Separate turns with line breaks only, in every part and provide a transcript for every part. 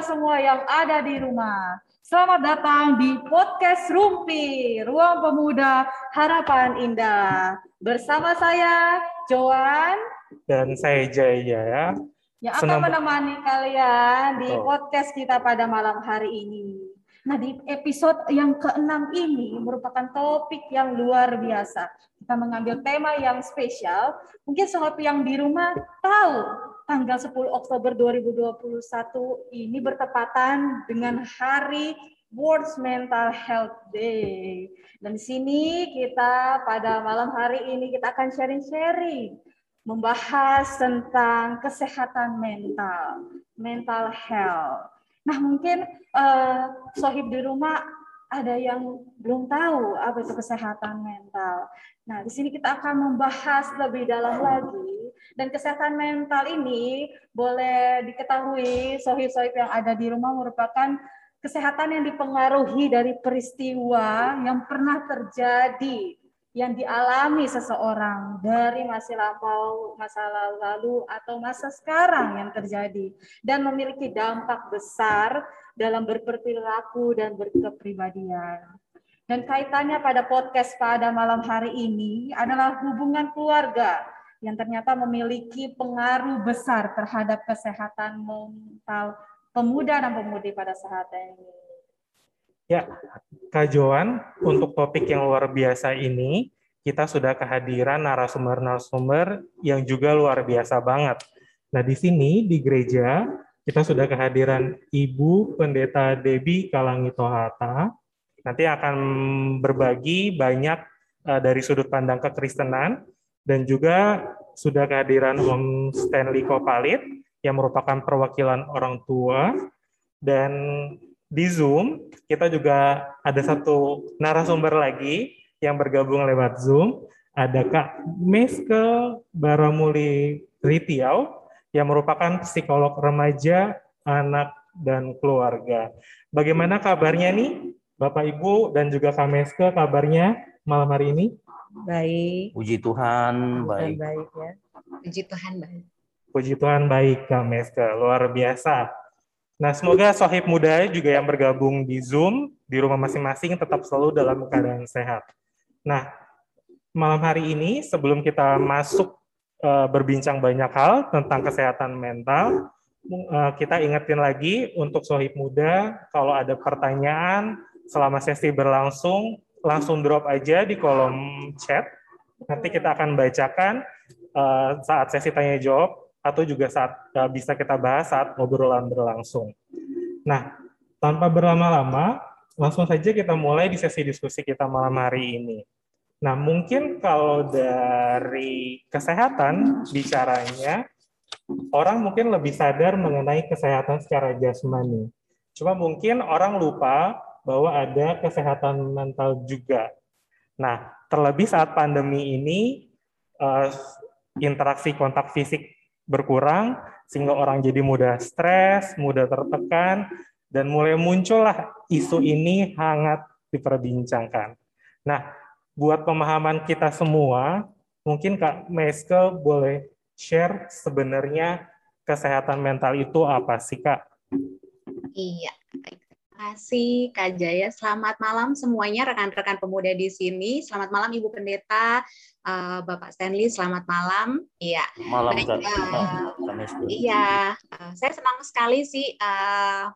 semua yang ada di rumah. Selamat datang di podcast Rumpi, Ruang Pemuda Harapan Indah. Bersama saya, Joan.
Dan saya Jaya ya.
Yang akan Senang... menemani kalian di oh. podcast kita pada malam hari ini. Nah, di episode yang keenam ini merupakan topik yang luar biasa. Kita mengambil tema yang spesial. Mungkin sobat yang di rumah tahu tanggal 10 Oktober 2021 ini bertepatan dengan hari World Mental Health Day. Dan di sini kita pada malam hari ini kita akan sharing-sharing membahas tentang kesehatan mental, mental health. Nah, mungkin uh, sohib di rumah ada yang belum tahu apa itu kesehatan mental. Nah, di sini kita akan membahas lebih dalam lagi dan kesehatan mental ini boleh diketahui sohib-sohib yang ada di rumah merupakan kesehatan yang dipengaruhi dari peristiwa yang pernah terjadi yang dialami seseorang dari masa lampau, masa lalu atau masa sekarang yang terjadi dan memiliki dampak besar dalam berperilaku dan berkepribadian. Dan kaitannya pada podcast pada malam hari ini adalah hubungan keluarga yang ternyata memiliki pengaruh besar terhadap kesehatan mental pemuda dan pemudi pada saat ini.
Ya, Kak Joan, untuk topik yang luar biasa ini, kita sudah kehadiran narasumber-narasumber yang juga luar biasa banget. Nah, di sini di gereja kita sudah kehadiran Ibu Pendeta Debi Kalangitohata. Nanti akan berbagi banyak uh, dari sudut pandang kekristenan dan juga sudah kehadiran Om Stanley Kopalit yang merupakan perwakilan orang tua dan di Zoom kita juga ada satu narasumber lagi yang bergabung lewat Zoom ada Kak Meske Baramuli Ritiau yang merupakan psikolog remaja, anak, dan keluarga. Bagaimana kabarnya nih Bapak Ibu dan juga Kak Meske kabarnya malam hari ini?
Baik.
Puji Tuhan, baik.
baik ya. Puji Tuhan baik.
Puji Tuhan baik, Kak Meska. Luar biasa. Nah, semoga sohib muda juga yang bergabung di Zoom, di rumah masing-masing, tetap selalu dalam keadaan sehat. Nah, malam hari ini, sebelum kita masuk uh, berbincang banyak hal tentang kesehatan mental, uh, kita ingetin lagi untuk sohib muda, kalau ada pertanyaan selama sesi berlangsung, langsung drop aja di kolom chat. Nanti kita akan bacakan uh, saat sesi tanya jawab atau juga saat uh, bisa kita bahas saat obrolan berlangsung. Nah, tanpa berlama-lama, langsung saja kita mulai di sesi diskusi kita malam hari ini. Nah, mungkin kalau dari kesehatan bicaranya, orang mungkin lebih sadar mengenai kesehatan secara jasmani. Cuma mungkin orang lupa bahwa ada kesehatan mental juga. Nah, terlebih saat pandemi ini, uh, interaksi kontak fisik berkurang, sehingga orang jadi mudah stres, mudah tertekan, dan mulai muncullah isu ini hangat diperbincangkan. Nah, buat pemahaman kita semua, mungkin Kak Meske boleh share sebenarnya kesehatan mental itu apa sih Kak?
Iya, kasih Kak Jaya. Selamat malam semuanya rekan-rekan pemuda di sini. Selamat malam Ibu Pendeta, uh, Bapak Stanley. Selamat malam. Iya.
Malam. Baik,
uh, iya. Uh, saya senang sekali sih uh,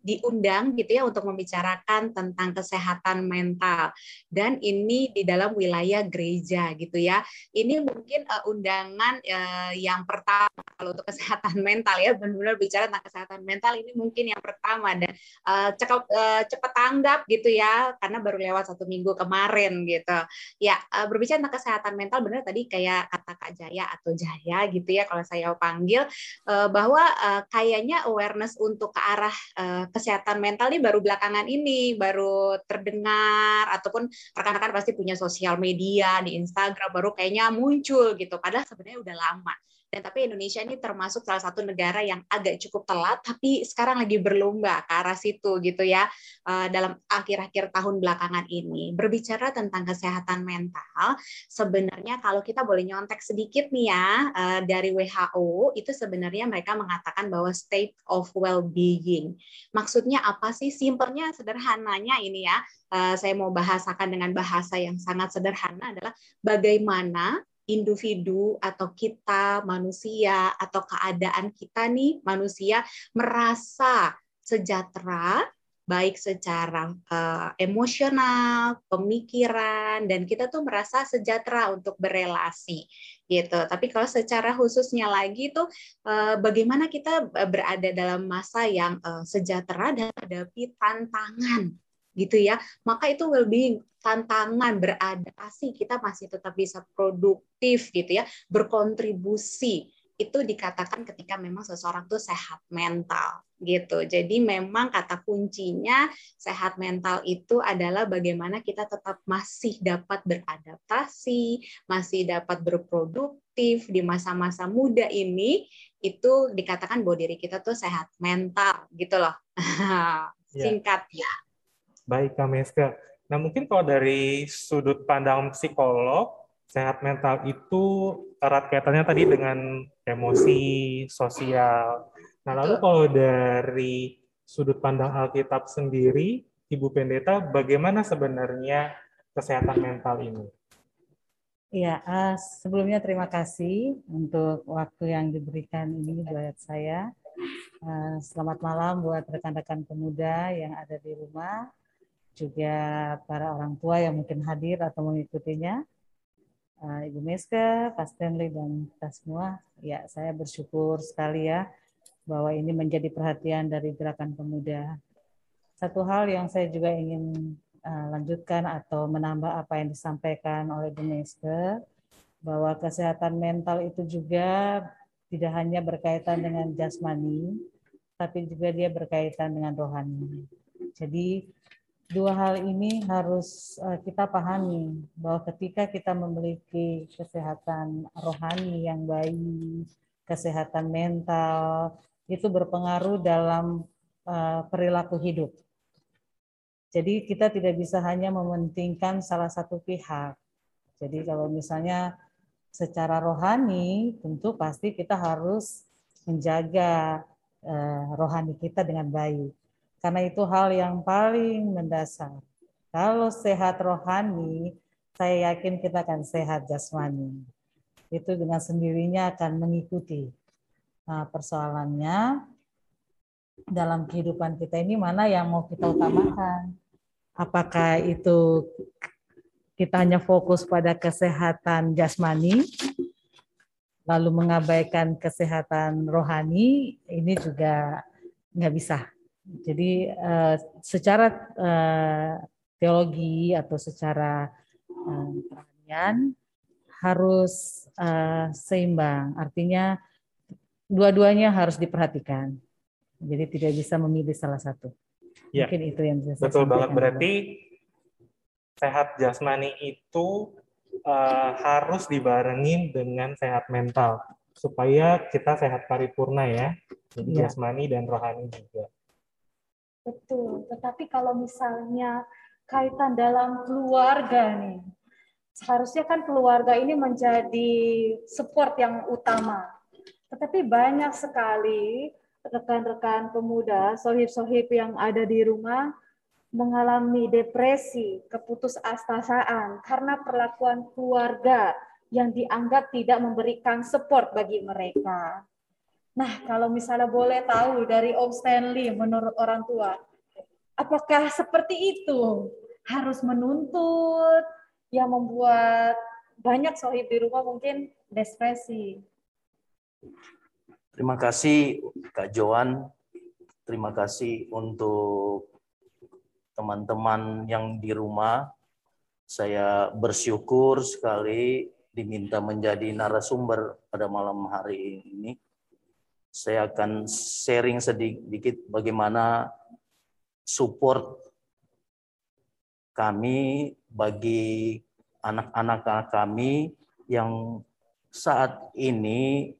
diundang gitu ya untuk membicarakan tentang kesehatan mental dan ini di dalam wilayah gereja gitu ya. Ini mungkin uh, undangan uh, yang pertama kalau untuk kesehatan mental ya benar-benar bicara tentang kesehatan mental ini mungkin yang pertama dan uh, cepat uh, cepat tanggap gitu ya karena baru lewat satu minggu kemarin gitu. Ya uh, berbicara tentang kesehatan mental benar tadi kayak kata Kak Jaya atau Jaya gitu ya kalau saya panggil uh, bahwa uh, kayaknya awareness untuk ke arah uh, kesehatan mental ini baru belakangan ini baru terdengar ataupun rekan-rekan pasti punya sosial media di Instagram baru kayaknya muncul gitu. Padahal sebenarnya udah lama Dan tapi Indonesia ini termasuk salah satu negara yang agak cukup telat, tapi sekarang lagi berlomba ke arah situ gitu ya eh, dalam akhir-akhir tahun belakangan ini. Berbicara tentang kesehatan mental, sebenarnya kalau kita boleh nyontek sedikit nih ya eh, dari WHO itu sebenarnya mereka mengatakan bahwa state of well-being. Maksudnya apa sih? Simpelnya sederhananya ini ya, eh, saya mau bahasakan dengan bahasa yang sangat sederhana adalah bagaimana individu atau kita manusia atau keadaan kita nih manusia merasa sejahtera baik secara uh, emosional, pemikiran dan kita tuh merasa sejahtera untuk berelasi gitu. Tapi kalau secara khususnya lagi tuh uh, bagaimana kita berada dalam masa yang uh, sejahtera dan menghadapi tantangan gitu ya. Maka itu well-being tantangan beradaptasi kita masih tetap bisa produktif gitu ya, berkontribusi itu dikatakan ketika memang seseorang tuh sehat mental gitu. Jadi memang kata kuncinya sehat mental itu adalah bagaimana kita tetap masih dapat beradaptasi, masih dapat berproduktif di masa-masa muda ini itu dikatakan bahwa diri kita tuh sehat mental gitu loh. Ya. Singkatnya.
Baik, Kameska. Nah, mungkin kalau dari sudut pandang psikolog, sehat mental itu erat kaitannya tadi dengan emosi, sosial. Nah, lalu kalau dari sudut pandang Alkitab sendiri, Ibu Pendeta, bagaimana sebenarnya kesehatan mental ini?
Ya, uh, sebelumnya terima kasih untuk waktu yang diberikan ini buat saya. Uh, selamat malam buat rekan-rekan pemuda yang ada di rumah juga para orang tua yang mungkin hadir atau mengikutinya. Uh, Ibu Meska, Pak Stanley, dan kita semua, ya saya bersyukur sekali ya bahwa ini menjadi perhatian dari Gerakan Pemuda. Satu hal yang saya juga ingin uh, lanjutkan atau menambah apa yang disampaikan oleh Ibu Meska, bahwa kesehatan mental itu juga tidak hanya berkaitan dengan jasmani, tapi juga dia berkaitan dengan rohani. Jadi dua hal ini harus eh, kita pahami bahwa ketika kita memiliki kesehatan rohani yang baik, kesehatan mental itu berpengaruh dalam eh, perilaku hidup. Jadi kita tidak bisa hanya mementingkan salah satu pihak. Jadi kalau misalnya secara rohani tentu pasti kita harus menjaga eh, rohani kita dengan baik karena itu hal yang paling mendasar. Kalau sehat rohani, saya yakin kita akan sehat jasmani. Itu dengan sendirinya akan mengikuti. Nah, persoalannya dalam kehidupan kita ini mana yang mau kita utamakan? Apakah itu kita hanya fokus pada kesehatan jasmani, lalu mengabaikan kesehatan rohani, ini juga nggak bisa. Jadi uh, secara uh, teologi atau secara uh, harus uh, seimbang. Artinya dua-duanya harus diperhatikan. Jadi tidak bisa memilih salah satu.
Ya, Mungkin itu yang bisa Betul banget. Berarti sehat jasmani itu uh, harus dibarengin dengan sehat mental supaya kita sehat paripurna ya. Jadi ya. jasmani dan rohani juga.
Betul, tetapi kalau misalnya kaitan dalam keluarga nih, seharusnya kan keluarga ini menjadi support yang utama. Tetapi banyak sekali rekan-rekan pemuda, sohib-sohib yang ada di rumah mengalami depresi, keputusasaan karena perlakuan keluarga yang dianggap tidak memberikan support bagi mereka. Nah, kalau misalnya boleh tahu dari Om Stanley menurut orang tua, apakah seperti itu harus menuntut yang membuat banyak sohib di rumah mungkin depresi?
Terima kasih Kak Joan. Terima kasih untuk teman-teman yang di rumah. Saya bersyukur sekali diminta menjadi narasumber pada malam hari ini saya akan sharing sedikit bagaimana support kami bagi anak-anak kami yang saat ini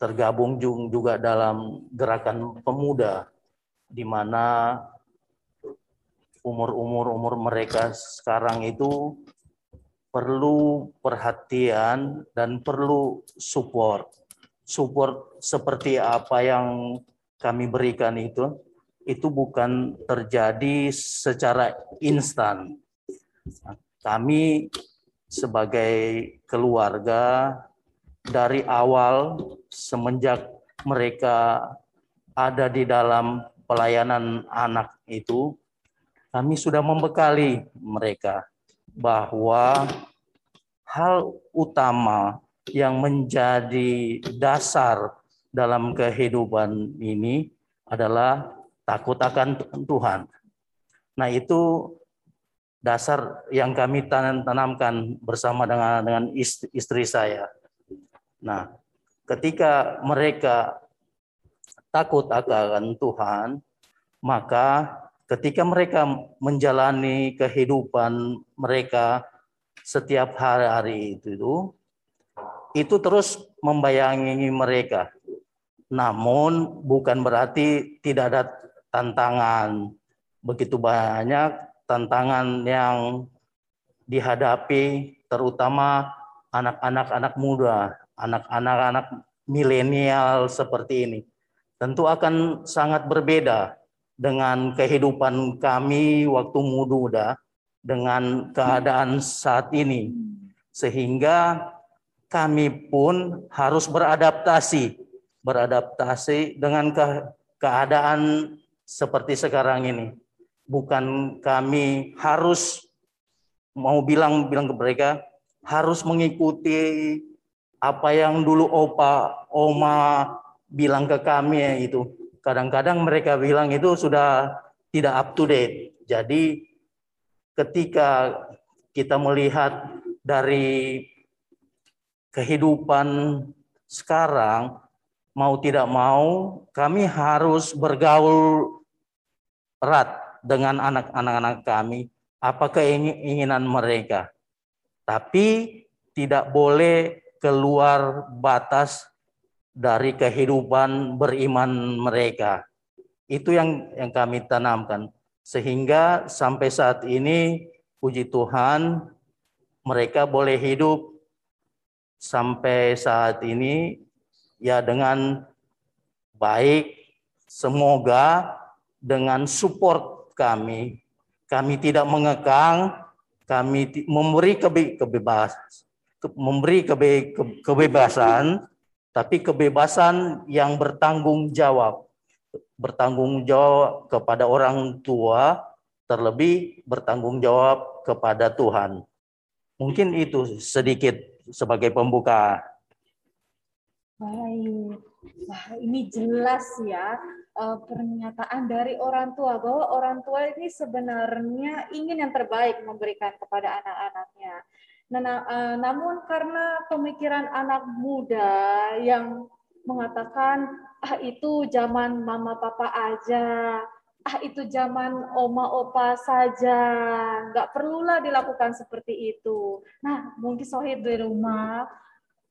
tergabung juga dalam gerakan pemuda di mana umur-umur umur mereka sekarang itu perlu perhatian dan perlu support. Support seperti apa yang kami berikan itu itu bukan terjadi secara instan. Kami sebagai keluarga dari awal semenjak mereka ada di dalam pelayanan anak itu, kami sudah membekali mereka bahwa hal utama yang menjadi dasar dalam kehidupan ini adalah takut akan Tuhan. Nah, itu dasar yang kami tanamkan bersama dengan dengan istri saya. Nah, ketika mereka takut akan Tuhan, maka ketika mereka menjalani kehidupan mereka setiap hari-hari itu, itu terus membayangi mereka. Namun bukan berarti tidak ada tantangan. Begitu banyak tantangan yang dihadapi terutama anak-anak anak muda anak-anak anak milenial seperti ini tentu akan sangat berbeda dengan kehidupan kami waktu muda dengan keadaan saat ini sehingga kami pun harus beradaptasi beradaptasi dengan ke keadaan seperti sekarang ini bukan kami harus mau bilang bilang ke mereka harus mengikuti apa yang dulu opa, oma bilang ke kami ya itu. Kadang-kadang mereka bilang itu sudah tidak up to date. Jadi ketika kita melihat dari kehidupan sekarang mau tidak mau kami harus bergaul erat dengan anak-anak kami apa keinginan mereka. Tapi tidak boleh keluar batas dari kehidupan beriman mereka. Itu yang yang kami tanamkan sehingga sampai saat ini puji Tuhan mereka boleh hidup sampai saat ini ya dengan baik semoga dengan support kami kami tidak mengekang kami memberi kebebasan memberi kebe, kebebasan, tapi kebebasan yang bertanggung jawab. Bertanggung jawab kepada orang tua, terlebih bertanggung jawab kepada Tuhan. Mungkin itu sedikit sebagai pembuka.
Baik, Wah, ini jelas ya uh, pernyataan dari orang tua bahwa orang tua ini sebenarnya ingin yang terbaik memberikan kepada anak-anaknya. Nah, uh, namun karena pemikiran anak muda yang mengatakan ah itu zaman mama papa aja, ah itu zaman oma opa saja, nggak perlulah dilakukan seperti itu. Nah, mungkin Sohid di rumah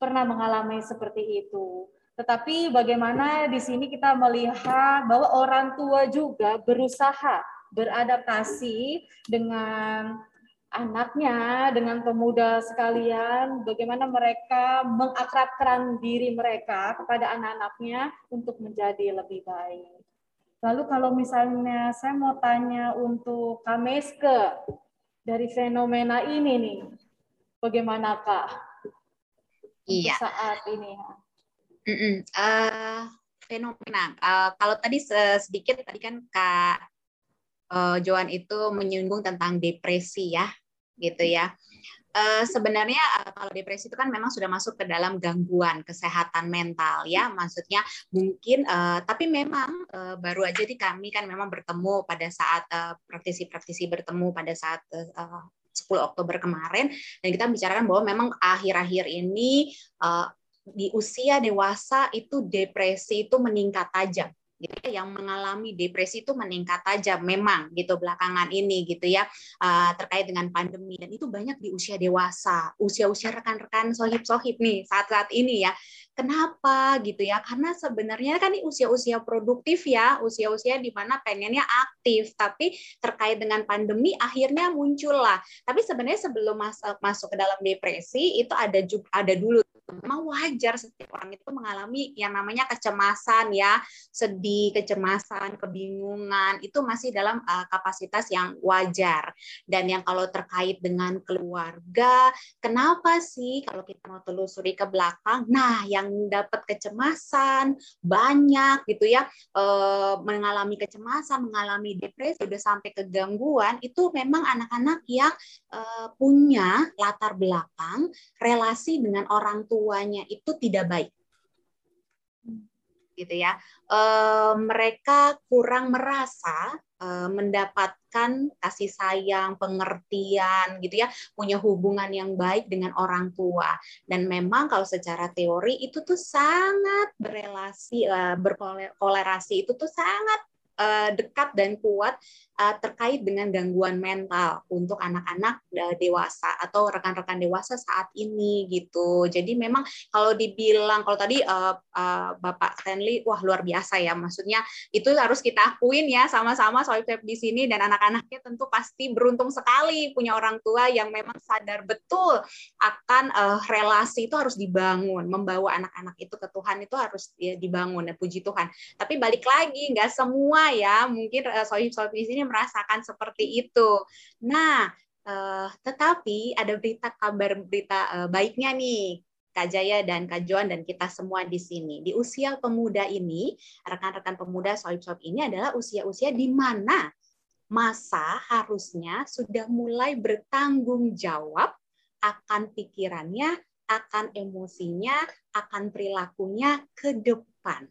pernah mengalami seperti itu. Tetapi bagaimana di sini kita melihat bahwa orang tua juga berusaha beradaptasi dengan anaknya dengan pemuda sekalian, bagaimana mereka mengakrabkan diri mereka kepada anak-anaknya untuk menjadi lebih baik. Lalu kalau misalnya saya mau tanya untuk Kameske dari fenomena ini nih, bagaimanakah
iya.
saat ini?
Mm -mm. Uh, fenomena. Uh, kalau tadi sedikit tadi kan Kak uh, Joan itu menyinggung tentang depresi ya gitu ya. Uh, sebenarnya uh, kalau depresi itu kan memang sudah masuk ke dalam gangguan kesehatan mental ya. Maksudnya mungkin uh, tapi memang uh, baru aja di kami kan memang bertemu pada saat praktisi-praktisi uh, bertemu pada saat uh, 10 Oktober kemarin. Dan kita bicarakan bahwa memang akhir-akhir ini uh, di usia dewasa itu depresi itu meningkat tajam gitu ya yang mengalami depresi itu meningkat tajam memang gitu belakangan ini gitu ya uh, terkait dengan pandemi dan itu banyak di usia dewasa usia-usia rekan-rekan sohib-sohib nih saat-saat ini ya Kenapa gitu ya? Karena sebenarnya kan ini usia-usia produktif ya, usia-usia di mana pengennya aktif, tapi terkait dengan pandemi akhirnya muncullah. Tapi sebenarnya sebelum masuk masuk ke dalam depresi itu ada juga ada dulu memang wajar setiap orang itu mengalami yang namanya kecemasan ya, sedih, kecemasan, kebingungan itu masih dalam uh, kapasitas yang wajar. Dan yang kalau terkait dengan keluarga, kenapa sih kalau kita mau telusuri ke belakang, nah yang dapat kecemasan banyak gitu ya, uh, mengalami kecemasan, mengalami depresi, udah sampai ke gangguan itu memang anak-anak yang uh, punya latar belakang relasi dengan orang tua tuanya itu tidak baik. Gitu ya. E, mereka kurang merasa e, mendapatkan kasih sayang pengertian gitu ya punya hubungan yang baik dengan orang tua. Dan memang kalau secara teori itu tuh sangat berelasi e, berkolerasi itu tuh sangat dekat dan kuat uh, terkait dengan gangguan mental untuk anak-anak uh, dewasa atau rekan-rekan dewasa saat ini gitu. Jadi memang kalau dibilang kalau tadi uh, uh, Bapak Stanley wah luar biasa ya maksudnya itu harus kita akuin ya sama-sama soal di sini dan anak-anaknya tentu pasti beruntung sekali punya orang tua yang memang sadar betul akan uh, relasi itu harus dibangun, membawa anak-anak itu ke Tuhan itu harus ya, dibangun ya puji Tuhan. Tapi balik lagi nggak semua ya mungkin uh, sohib-sohib di sini merasakan seperti itu. Nah, uh, tetapi ada berita kabar berita uh, baiknya nih Kak Jaya dan Kak Joan dan kita semua di sini. Di usia pemuda ini, rekan-rekan pemuda sohib-sohib ini adalah usia-usia di mana masa harusnya sudah mulai bertanggung jawab akan pikirannya, akan emosinya, akan perilakunya ke depan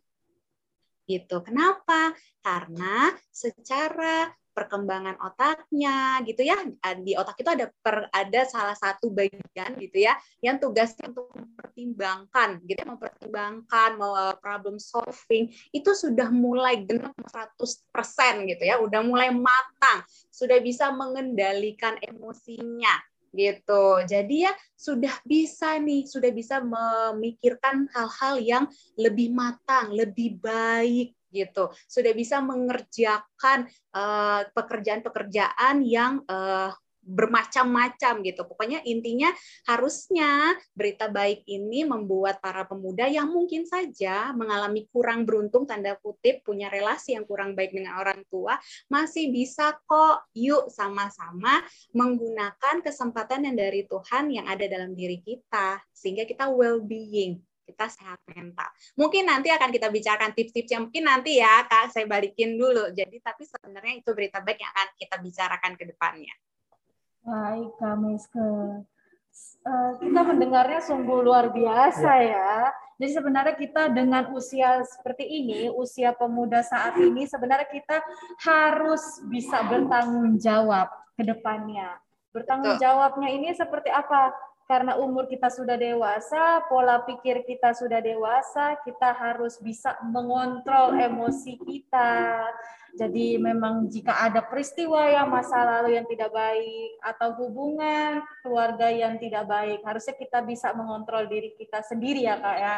gitu. Kenapa? Karena secara perkembangan otaknya gitu ya di otak itu ada per, ada salah satu bagian gitu ya yang tugasnya untuk mempertimbangkan gitu ya, mempertimbangkan mau eh, problem solving itu sudah mulai genap 100% gitu ya udah mulai matang sudah bisa mengendalikan emosinya gitu. Jadi ya sudah bisa nih, sudah bisa memikirkan hal-hal yang lebih matang, lebih baik gitu. Sudah bisa mengerjakan eh, pekerjaan-pekerjaan uh, yang uh, bermacam-macam gitu. Pokoknya intinya harusnya berita baik ini membuat para pemuda yang mungkin saja mengalami kurang beruntung tanda kutip punya relasi yang kurang baik dengan orang tua masih bisa kok yuk sama-sama menggunakan kesempatan yang dari Tuhan yang ada dalam diri kita sehingga kita well-being kita sehat mental. Mungkin nanti akan kita bicarakan tips-tips yang mungkin nanti ya Kak saya balikin dulu. Jadi tapi sebenarnya itu berita baik yang akan kita bicarakan ke depannya.
Baik, Kak Meske. Uh, kita mendengarnya sungguh luar biasa ya. ya. Jadi sebenarnya kita dengan usia seperti ini, usia pemuda saat ini, sebenarnya kita harus bisa bertanggung jawab ke depannya. Bertanggung jawabnya ini seperti apa? Karena umur kita sudah dewasa, pola pikir kita sudah dewasa, kita harus bisa mengontrol emosi kita. Jadi memang jika ada peristiwa yang masa lalu yang tidak baik atau hubungan keluarga yang tidak baik, harusnya kita bisa mengontrol diri kita sendiri ya kak ya.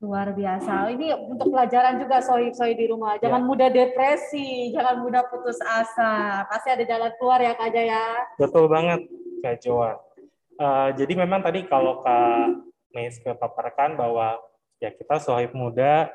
Luar biasa. Ini untuk pelajaran juga soi-soi di rumah. Jangan ya. mudah depresi, jangan mudah putus asa. Pasti ada jalan keluar ya Kak Jaya.
Betul banget Kak Joa. Uh, jadi memang tadi kalau Kak Meis kepaparkan bahwa ya kita sohib muda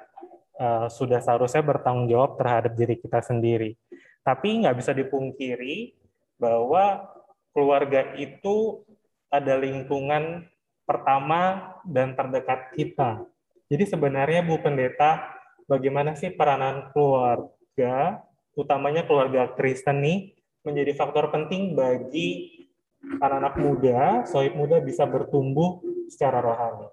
uh, sudah seharusnya bertanggung jawab terhadap diri kita sendiri. Tapi nggak bisa dipungkiri bahwa keluarga itu ada lingkungan pertama dan terdekat kita. Jadi sebenarnya Bu Pendeta, bagaimana sih peranan keluarga, utamanya keluarga Kristen nih, menjadi faktor penting bagi anak-anak muda, sohib muda bisa bertumbuh secara rohani.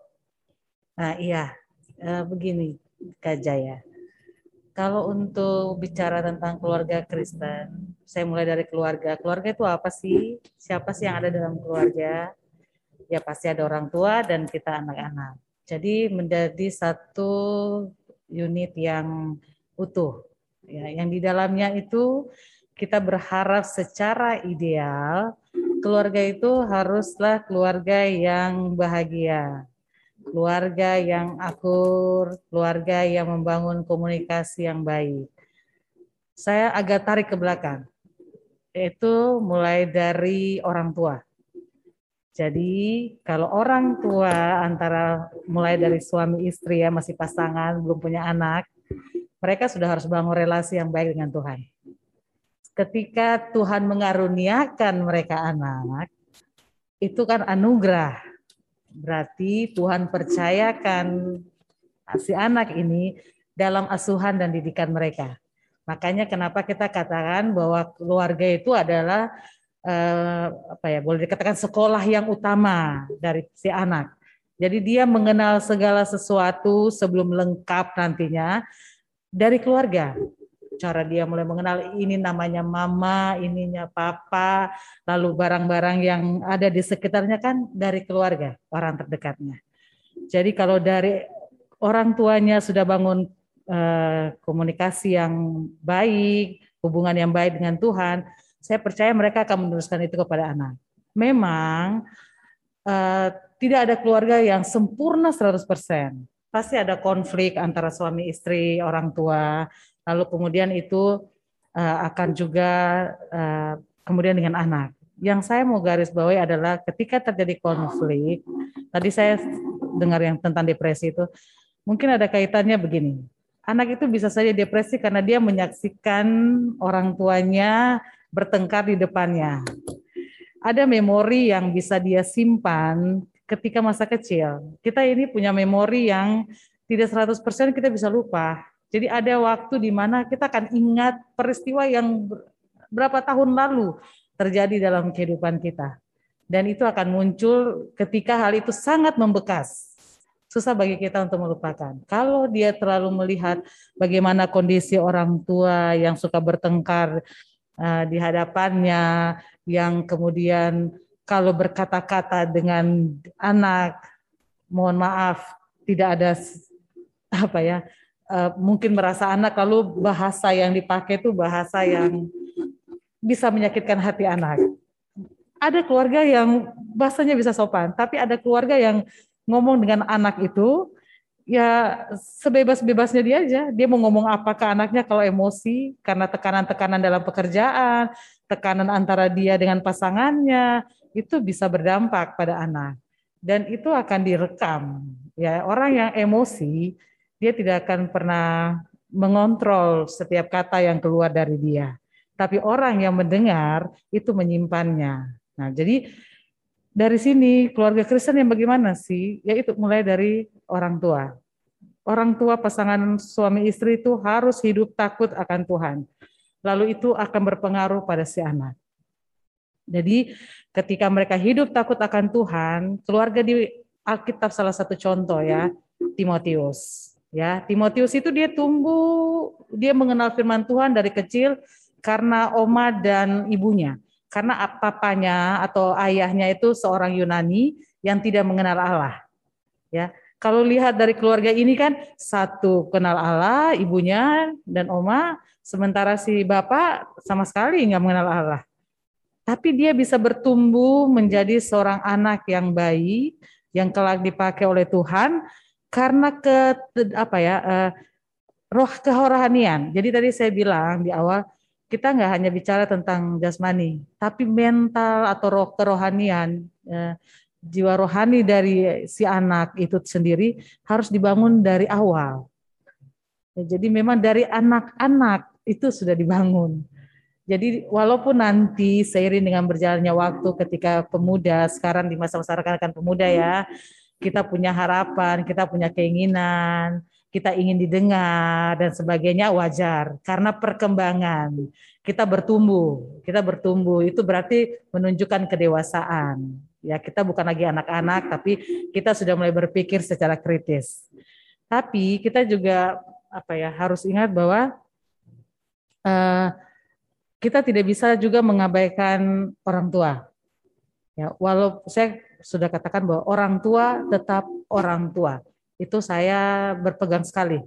Nah iya, e, begini Kak Jaya. Kalau untuk bicara tentang keluarga Kristen, saya mulai dari keluarga. Keluarga itu apa sih? Siapa sih yang ada dalam keluarga? Ya pasti ada orang tua dan kita anak-anak. Jadi menjadi satu unit yang utuh. Ya, yang di dalamnya itu kita berharap secara ideal keluarga itu haruslah keluarga yang bahagia, keluarga yang akur, keluarga yang membangun komunikasi yang baik. Saya agak tarik ke belakang, yaitu mulai dari orang tua. Jadi kalau orang tua antara mulai dari suami istri ya masih pasangan belum punya anak, mereka sudah harus bangun relasi yang baik dengan Tuhan. Ketika Tuhan mengaruniakan mereka anak, itu kan anugerah. Berarti Tuhan percayakan si anak ini dalam asuhan dan didikan mereka. Makanya kenapa kita katakan bahwa keluarga itu adalah eh, apa ya boleh dikatakan sekolah yang utama dari si anak. Jadi dia mengenal segala sesuatu sebelum lengkap nantinya dari keluarga. Cara dia mulai mengenal ini namanya mama, ininya papa, lalu barang-barang yang ada di sekitarnya kan dari keluarga, orang terdekatnya. Jadi kalau dari orang tuanya sudah bangun eh, komunikasi yang baik, hubungan yang baik dengan Tuhan, saya percaya mereka akan meneruskan itu kepada anak. Memang uh, tidak ada keluarga yang sempurna 100%. Pasti ada konflik antara suami istri, orang tua, lalu kemudian itu uh, akan juga uh, kemudian dengan anak. Yang saya mau garis bawahi adalah ketika terjadi konflik, tadi saya dengar yang tentang depresi itu, mungkin ada kaitannya begini. Anak itu bisa saja depresi karena dia menyaksikan orang tuanya bertengkar di depannya. Ada memori yang bisa dia simpan ketika masa kecil. Kita ini punya memori yang tidak 100% kita bisa lupa. Jadi ada waktu di mana kita akan ingat peristiwa yang berapa tahun lalu terjadi dalam kehidupan kita. Dan itu akan muncul ketika hal itu sangat membekas. Susah bagi kita untuk melupakan. Kalau dia terlalu melihat bagaimana kondisi orang tua yang suka bertengkar uh, di hadapannya yang kemudian kalau berkata-kata dengan anak mohon maaf tidak ada apa ya uh, mungkin merasa anak lalu bahasa yang dipakai itu bahasa yang bisa menyakitkan hati anak. Ada keluarga yang bahasanya bisa sopan, tapi ada keluarga yang ngomong dengan anak itu ya sebebas-bebasnya dia aja. Dia mau ngomong apa ke anaknya kalau emosi karena tekanan-tekanan dalam pekerjaan, tekanan antara dia dengan pasangannya itu bisa berdampak pada anak dan itu akan direkam. Ya, orang yang emosi dia tidak akan pernah mengontrol setiap kata yang keluar dari dia. Tapi orang yang mendengar itu menyimpannya. Nah, jadi dari sini keluarga Kristen yang bagaimana sih? Yaitu mulai dari orang tua. Orang tua pasangan suami istri itu harus hidup takut akan Tuhan. Lalu itu akan berpengaruh pada si anak. Jadi ketika mereka hidup takut akan Tuhan, keluarga di Alkitab salah satu contoh ya, Timotius. Ya, Timotius itu dia tumbuh, dia mengenal firman Tuhan dari kecil karena oma dan ibunya karena papanya atau ayahnya itu seorang Yunani yang tidak mengenal Allah. Ya, kalau lihat dari keluarga ini kan satu kenal Allah, ibunya dan oma, sementara si bapak sama sekali nggak mengenal Allah. Tapi dia bisa bertumbuh menjadi seorang anak yang baik, yang kelak dipakai oleh Tuhan karena ke apa ya eh, roh kerohanian. Jadi tadi saya bilang di awal kita nggak hanya bicara tentang jasmani, tapi mental atau roh kerohanian, ya, jiwa rohani dari si anak itu sendiri harus dibangun dari awal. Jadi memang dari anak-anak itu sudah dibangun. Jadi walaupun nanti seiring dengan berjalannya waktu ketika pemuda sekarang di masa-masa rekan-rekan pemuda ya, kita punya harapan, kita punya keinginan, kita ingin didengar dan sebagainya wajar. Karena perkembangan kita bertumbuh kita bertumbuh. Itu berarti menunjukkan kedewasaan. Ya kita bukan lagi anak-anak tapi kita sudah mulai berpikir secara kritis. Tapi kita juga apa ya harus ingat bahwa uh, kita tidak bisa juga mengabaikan orang tua. Ya walau saya sudah katakan bahwa orang tua tetap orang tua itu saya berpegang sekali.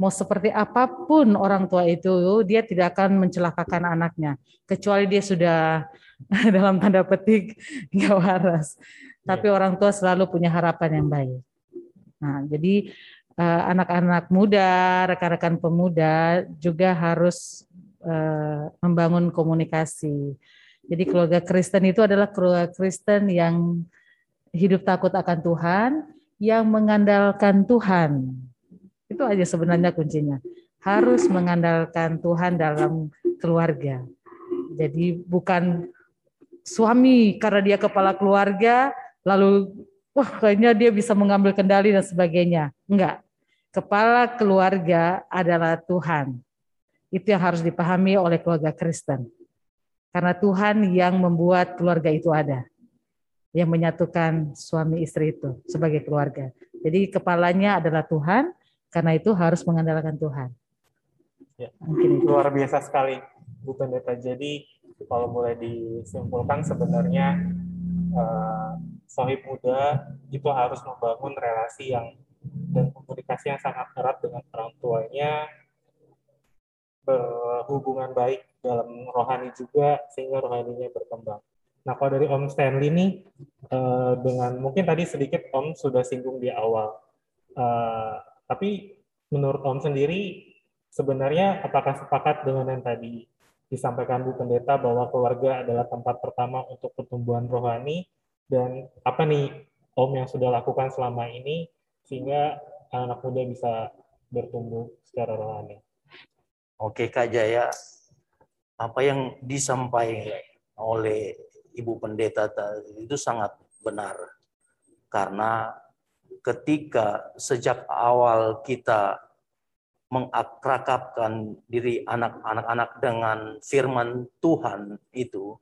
mau seperti apa pun orang tua itu, dia tidak akan mencelakakan anaknya, kecuali dia sudah dalam tanda petik nggak waras. Tapi iya. orang tua selalu punya harapan yang baik. Nah, jadi eh, anak-anak muda, rekan-rekan pemuda juga harus uh, membangun komunikasi. Jadi keluarga Kristen itu adalah keluarga Kristen yang hidup takut akan Tuhan, yang mengandalkan Tuhan. Itu aja sebenarnya kuncinya. Harus mengandalkan Tuhan dalam keluarga. Jadi bukan suami karena dia kepala keluarga lalu wah kayaknya dia bisa mengambil kendali dan sebagainya. Enggak. Kepala keluarga adalah Tuhan. Itu yang harus dipahami oleh keluarga Kristen. Karena Tuhan yang membuat keluarga itu ada yang menyatukan suami istri itu sebagai keluarga. Jadi kepalanya adalah Tuhan, karena itu harus mengandalkan Tuhan.
Ya, Mungkin itu. Luar biasa sekali, Bu Pendeta. Jadi kalau mulai disimpulkan sebenarnya uh, sohib muda itu harus membangun relasi yang dan komunikasi yang sangat erat dengan orang tuanya, berhubungan baik dalam rohani juga sehingga rohaninya berkembang. Nah, kalau dari Om Stanley nih, uh, dengan mungkin tadi sedikit Om sudah singgung di awal, uh, tapi menurut Om sendiri, sebenarnya apakah sepakat dengan yang tadi disampaikan Bu Pendeta bahwa keluarga adalah tempat pertama untuk pertumbuhan rohani, dan apa nih Om yang sudah lakukan selama ini sehingga anak muda bisa bertumbuh secara rohani?
Oke Kak Jaya, apa yang disampaikan oleh Ibu Pendeta itu sangat benar. Karena ketika sejak awal kita mengakrakapkan diri anak-anak dengan firman Tuhan itu,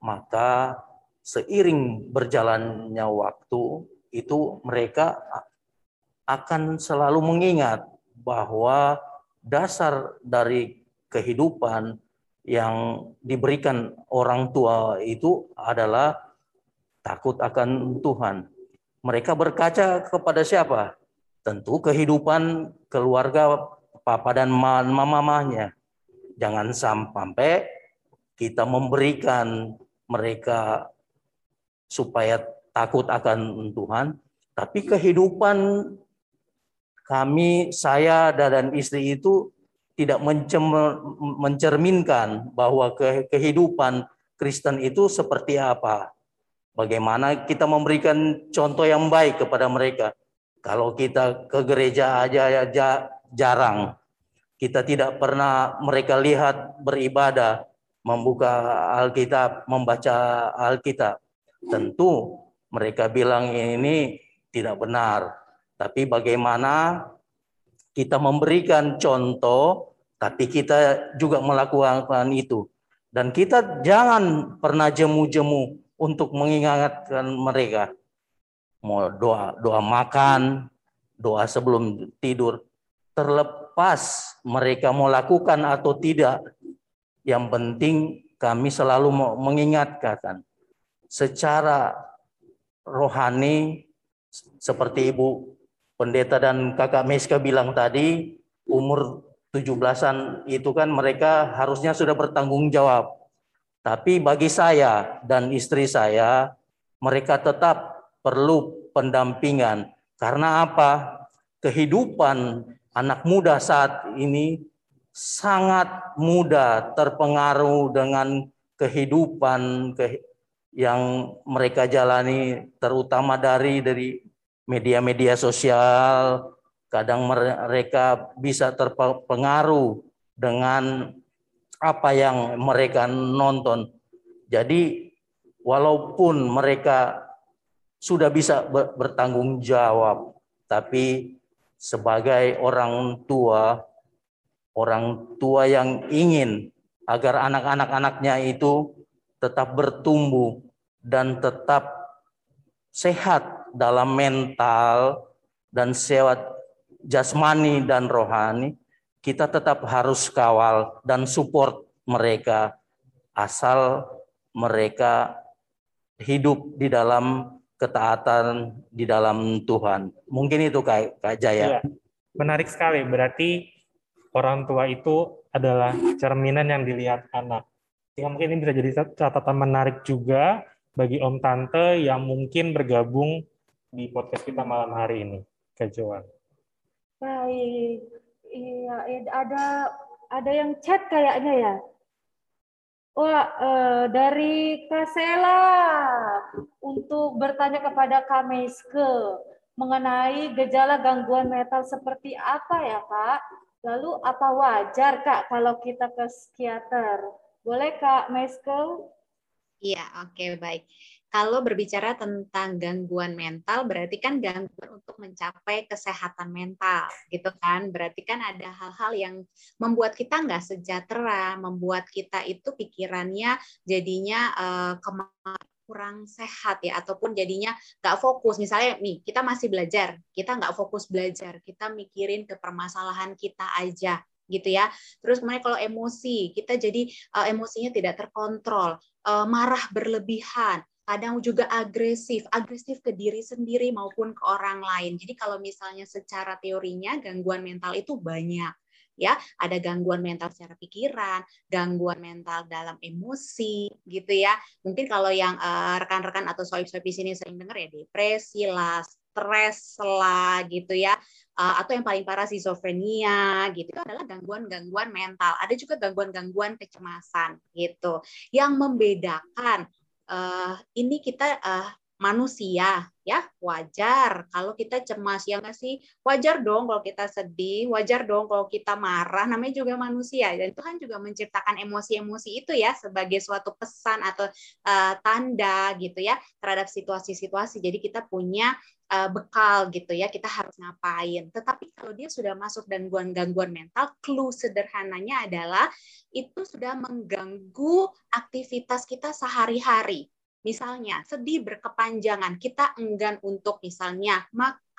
maka seiring berjalannya waktu itu mereka akan selalu mengingat bahwa dasar dari kehidupan yang diberikan orang tua itu adalah takut akan Tuhan. Mereka berkaca kepada siapa? Tentu kehidupan keluarga papa dan mamanya. Jangan sampai kita memberikan mereka supaya takut akan Tuhan, tapi kehidupan kami, saya dan istri itu tidak mencerminkan bahwa kehidupan Kristen itu seperti apa. Bagaimana kita memberikan contoh yang baik kepada mereka. Kalau kita ke gereja aja ya jarang. Kita tidak pernah mereka lihat beribadah, membuka Alkitab, membaca Alkitab. Tentu mereka bilang ini tidak benar. Tapi bagaimana kita memberikan contoh tapi kita juga melakukan itu. Dan kita jangan pernah jemu-jemu untuk mengingatkan mereka. Mau doa, doa makan, doa sebelum tidur. Terlepas mereka mau lakukan atau tidak. Yang penting kami selalu mengingatkan. Secara rohani, seperti Ibu Pendeta dan Kakak Meska bilang tadi, umur 17-an itu kan mereka harusnya sudah bertanggung jawab. Tapi bagi saya dan istri saya, mereka tetap perlu pendampingan. Karena apa? Kehidupan anak muda saat ini sangat mudah terpengaruh dengan kehidupan yang mereka jalani terutama dari dari media-media sosial, Kadang mereka bisa terpengaruh dengan apa yang mereka nonton. Jadi walaupun mereka sudah bisa bertanggung jawab, tapi sebagai orang tua, orang tua yang ingin agar anak-anak-anaknya itu tetap bertumbuh dan tetap sehat dalam mental dan sehat jasmani dan rohani, kita tetap harus kawal dan support mereka asal mereka hidup di dalam ketaatan di dalam Tuhan. Mungkin itu Kak, Kak Jaya. Ya,
menarik sekali. Berarti orang tua itu adalah cerminan yang dilihat anak. Sehingga mungkin ini bisa jadi catatan menarik juga bagi Om Tante yang mungkin bergabung di podcast kita malam hari ini. Kak Joan.
Baik, iya ada ada yang chat kayaknya ya. Wah, eh, dari Kasela untuk bertanya kepada Kameske mengenai gejala gangguan mental seperti apa ya, Kak? Lalu apa wajar, Kak, kalau kita ke psikiater? Boleh, Kak Meske?
Iya, oke, okay, baik. Kalau berbicara tentang gangguan mental, berarti kan gangguan untuk mencapai kesehatan mental, gitu kan? Berarti kan ada hal-hal yang membuat kita nggak sejahtera, membuat kita itu pikirannya jadinya uh, kurang sehat ya, ataupun jadinya nggak fokus. Misalnya nih, kita masih belajar, kita nggak fokus belajar, kita mikirin ke permasalahan kita aja, gitu ya. Terus kemudian kalau emosi, kita jadi uh, emosinya tidak terkontrol, uh, marah berlebihan, kadang juga agresif, agresif ke diri sendiri maupun ke orang lain. Jadi kalau misalnya secara teorinya gangguan mental itu banyak ya ada gangguan mental secara pikiran, gangguan mental dalam emosi gitu ya. Mungkin kalau yang uh, rekan-rekan atau soib-soib di sini sering dengar ya depresi lah, stres lah gitu ya. Uh, atau yang paling parah schizophrenia gitu itu adalah gangguan-gangguan mental. Ada juga gangguan-gangguan kecemasan gitu. Yang membedakan uh, ini kita uh, manusia ya wajar. Kalau kita cemas ya nggak sih? Wajar dong kalau kita sedih wajar dong kalau kita marah. Namanya juga manusia dan Tuhan juga menciptakan emosi-emosi itu ya sebagai suatu pesan atau uh, tanda gitu ya terhadap situasi-situasi. Jadi kita punya uh, bekal gitu ya kita harus ngapain. Tetapi kalau dia sudah masuk gangguan-gangguan mental clue sederhananya adalah itu sudah mengganggu aktivitas kita sehari-hari Misalnya, sedih berkepanjangan, kita enggan untuk misalnya makan,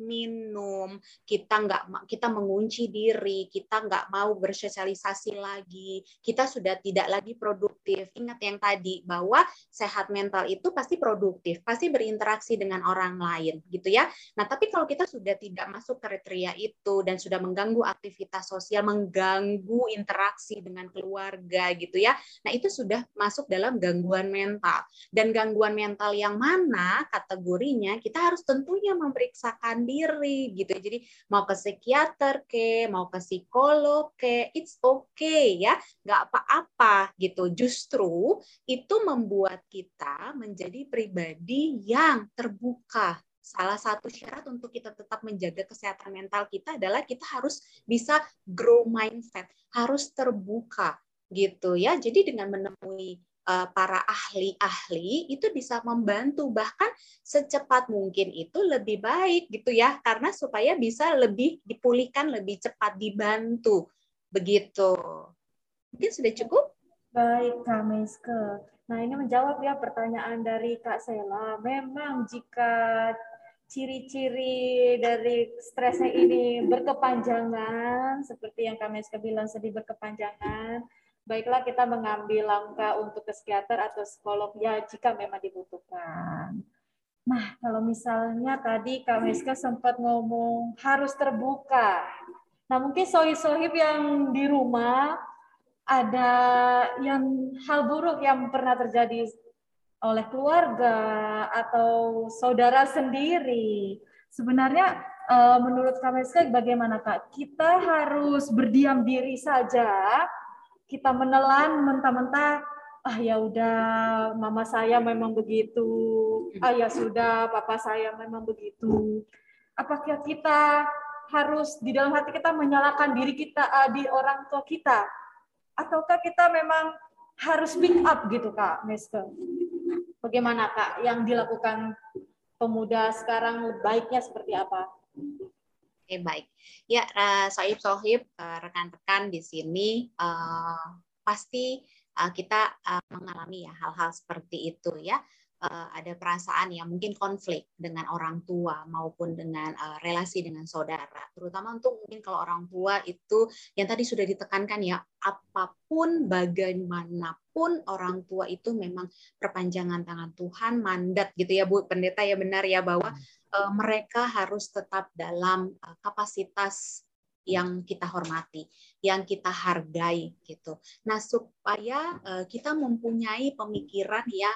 minum, kita nggak kita mengunci diri, kita nggak mau bersosialisasi lagi, kita sudah tidak lagi produktif. Ingat yang tadi bahwa sehat mental itu pasti produktif, pasti berinteraksi dengan orang lain, gitu ya. Nah, tapi kalau kita sudah tidak masuk kriteria itu dan sudah mengganggu aktivitas sosial, mengganggu interaksi dengan keluarga, gitu ya. Nah, itu sudah masuk dalam gangguan mental. Dan gangguan mental yang mana kategorinya kita harus tentunya memberi memeriksakan diri gitu. Jadi mau ke psikiater ke, mau ke psikolog ke, it's okay ya, nggak apa-apa gitu. Justru itu membuat kita menjadi pribadi yang terbuka, salah satu syarat untuk kita tetap menjaga kesehatan mental kita adalah kita harus bisa grow mindset, harus terbuka gitu ya. Jadi dengan menemui para ahli-ahli itu bisa membantu bahkan secepat mungkin itu lebih baik gitu ya karena supaya bisa lebih dipulihkan lebih cepat dibantu. Begitu. Mungkin sudah cukup?
Baik Kak nah ini menjawab ya pertanyaan dari Kak Sela. Memang jika ciri-ciri dari stresnya ini berkepanjangan seperti yang Kak Meske bilang sedih berkepanjangan baiklah kita mengambil langkah untuk ke psikiater atau psikolog ya jika memang dibutuhkan. Nah, kalau misalnya tadi Kak Miska sempat ngomong harus terbuka. Nah, mungkin sohib-sohib yang di rumah ada yang hal buruk yang pernah terjadi oleh keluarga atau saudara sendiri. Sebenarnya eh, menurut Kak Miska bagaimana Kak? Kita harus berdiam diri saja kita menelan mentah-mentah ah ya udah mama saya memang begitu. Ah ya sudah papa saya memang begitu. Apakah kita harus di dalam hati kita menyalahkan diri kita uh, di orang tua kita? Ataukah kita memang harus speak up gitu kak Mister bagaimana kak yang dilakukan pemuda sekarang? Baiknya seperti apa
Oke, baik. Ya, sohib-sohib, eh, rekan-rekan di sini uh, pasti kita mengalami ya hal-hal seperti itu ya. Ada perasaan yang mungkin konflik dengan orang tua maupun dengan relasi dengan saudara. Terutama untuk mungkin kalau orang tua itu yang tadi sudah ditekankan ya, apa pun bagaimanapun orang tua itu memang perpanjangan tangan Tuhan, mandat gitu ya Bu Pendeta ya benar ya bahwa uh, mereka harus tetap dalam uh, kapasitas yang kita hormati, yang kita hargai gitu. Nah, supaya uh, kita mempunyai pemikiran ya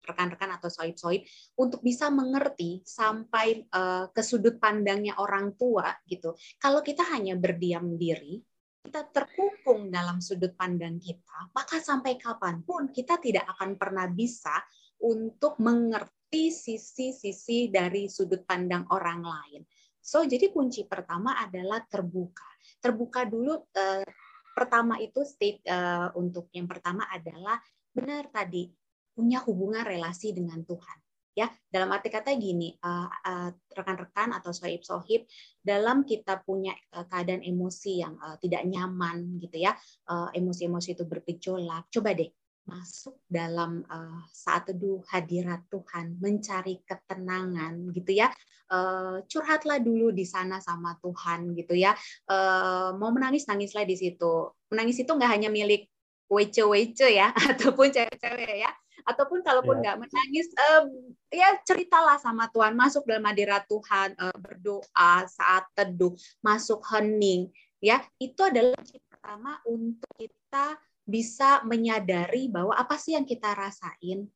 rekan-rekan atau soib-soib untuk bisa mengerti sampai ke sudut pandangnya orang tua gitu. Kalau kita hanya berdiam diri, kita terkungkung dalam sudut pandang kita, maka sampai kapan pun kita tidak akan pernah bisa untuk mengerti sisi-sisi dari sudut pandang orang lain. So, jadi kunci pertama adalah terbuka. Terbuka dulu. Eh, pertama itu state eh, untuk yang pertama adalah benar tadi punya hubungan relasi dengan Tuhan. Ya, dalam arti kata gini, uh, uh, rekan-rekan atau sohib-sohib, dalam kita punya uh, keadaan emosi yang uh, tidak nyaman gitu ya, emosi-emosi itu bergejolak, coba deh masuk dalam uh, saat teduh hadirat Tuhan, mencari ketenangan gitu ya. Uh, curhatlah dulu di sana sama Tuhan gitu ya. Uh, mau menangis nangislah di situ. Menangis itu nggak hanya milik wece-wece ya ataupun cewek-cewek ya. Ataupun kalaupun ya. nggak yeah. menangis, um, ya ceritalah sama Tuhan, masuk dalam hadirat Tuhan, uh, berdoa saat teduh, masuk hening, ya itu adalah pertama untuk kita bisa menyadari bahwa apa sih yang kita rasain,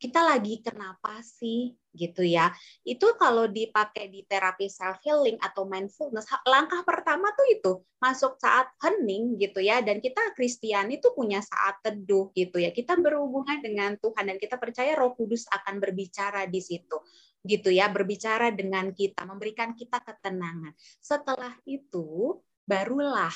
kita lagi kenapa sih gitu ya. Itu kalau dipakai di terapi self healing atau mindfulness, langkah pertama tuh itu masuk saat hening gitu ya. Dan kita Kristiani itu punya saat teduh gitu ya. Kita berhubungan dengan Tuhan dan kita percaya Roh Kudus akan berbicara di situ gitu ya, berbicara dengan kita, memberikan kita ketenangan. Setelah itu barulah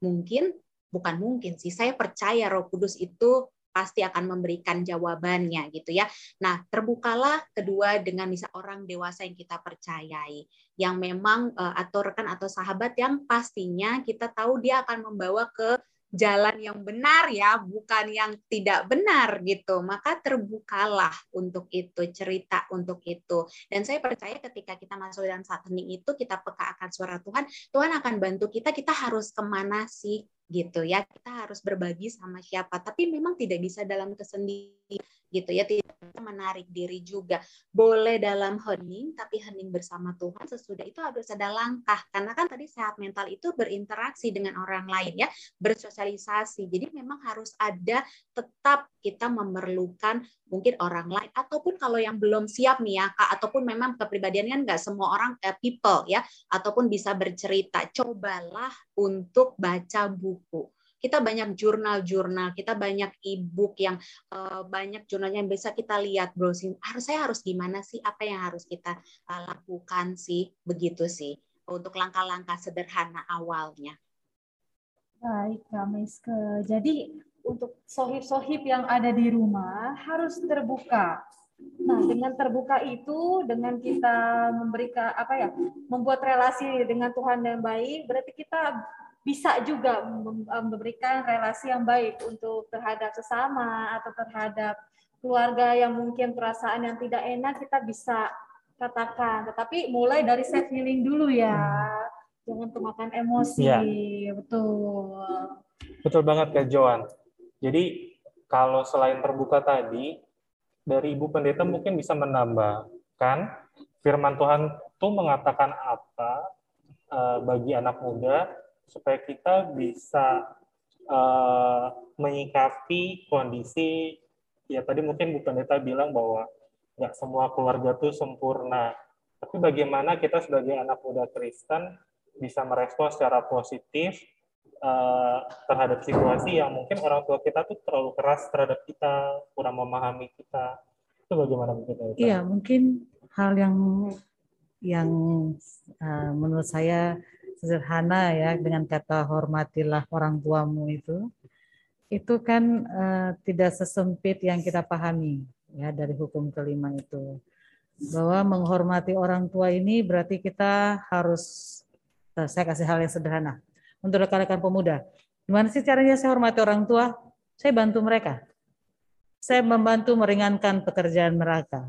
mungkin bukan mungkin sih. Saya percaya Roh Kudus itu pasti akan memberikan jawabannya gitu ya. Nah, terbukalah kedua dengan misal orang dewasa yang kita percayai, yang memang eh, atau rekan atau sahabat yang pastinya kita tahu dia akan membawa ke jalan yang benar ya, bukan yang tidak benar gitu. Maka terbukalah untuk itu, cerita untuk itu. Dan saya percaya ketika kita masuk dalam saat hening itu, kita peka akan suara Tuhan, Tuhan akan bantu kita, kita harus ke mana sih gitu ya kita harus berbagi sama siapa tapi memang tidak bisa dalam kesendirian gitu ya tidak menarik diri juga. Boleh dalam hening tapi hening bersama Tuhan sesudah itu harus ada langkah. Karena kan tadi sehat mental itu berinteraksi dengan orang lain ya bersosialisasi. Jadi memang harus ada tetap kita memerlukan mungkin orang lain. Ataupun kalau yang belum siap nih ya kak ataupun memang kepribadiannya kan nggak semua orang eh, people ya ataupun bisa bercerita cobalah untuk baca buku kita banyak jurnal-jurnal, kita banyak e-book yang uh, banyak jurnalnya yang bisa kita lihat browsing. Harus saya harus gimana sih? Apa yang harus kita uh, lakukan sih? Begitu sih untuk langkah-langkah sederhana awalnya.
Baik, Kak. Jadi untuk sohib-sohib yang ada di rumah harus terbuka. Nah, dengan terbuka itu, dengan kita memberikan apa ya, membuat relasi dengan Tuhan yang baik, berarti kita bisa juga memberikan relasi yang baik untuk terhadap sesama atau terhadap keluarga yang mungkin perasaan yang tidak enak kita bisa katakan. Tetapi mulai dari self healing dulu ya. Jangan kemakan emosi. Ya. betul.
Betul banget Kak Joan. Jadi kalau selain terbuka tadi dari Ibu Pendeta mungkin bisa menambahkan firman Tuhan itu mengatakan apa uh, bagi anak muda supaya kita bisa uh, menyikapi kondisi ya tadi mungkin Bu Pendeta bilang bahwa nggak semua keluarga itu sempurna. Tapi bagaimana kita sebagai anak muda Kristen bisa merespons secara positif uh, terhadap situasi yang mungkin orang tua kita tuh terlalu keras terhadap kita, kurang memahami kita. Itu bagaimana Pendeta?
Iya, mungkin hal yang yang uh, menurut saya sederhana ya dengan kata hormatilah orang tuamu itu. Itu kan uh, tidak sesempit yang kita pahami ya dari hukum kelima itu. Bahwa menghormati orang tua ini berarti kita harus uh, saya kasih hal yang sederhana. Untuk rekan-rekan pemuda gimana sih caranya saya hormati orang tua? Saya bantu mereka. Saya membantu meringankan pekerjaan mereka.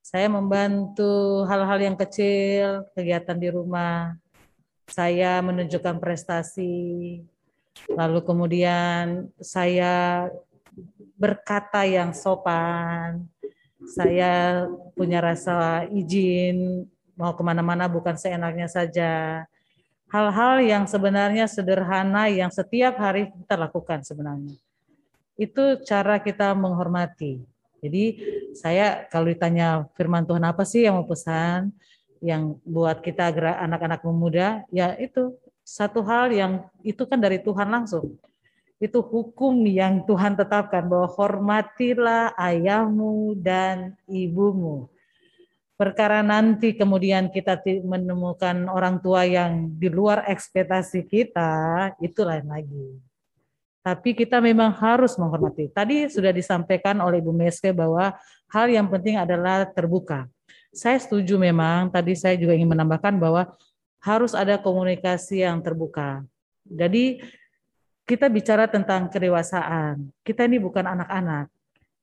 Saya membantu hal-hal yang kecil kegiatan di rumah saya menunjukkan prestasi, lalu kemudian saya berkata yang sopan, saya punya rasa izin mau ke mana-mana bukan seenaknya saja. Hal-hal yang sebenarnya sederhana yang setiap hari kita lakukan sebenarnya. Itu cara kita menghormati. Jadi saya kalau ditanya firman Tuhan apa sih yang mau pesan yang buat kita anak-anak muda, ya itu satu hal yang itu kan dari Tuhan langsung itu hukum yang Tuhan tetapkan bahwa hormatilah ayahmu dan ibumu. Perkara nanti kemudian kita menemukan orang tua yang di luar ekspektasi kita, itu lain lagi. Tapi kita memang harus menghormati. Tadi sudah disampaikan oleh Ibu Meske bahwa hal yang penting adalah terbuka. Saya setuju memang, tadi saya juga ingin menambahkan bahwa harus ada komunikasi yang terbuka. Jadi kita bicara tentang kedewasaan. Kita ini bukan anak-anak.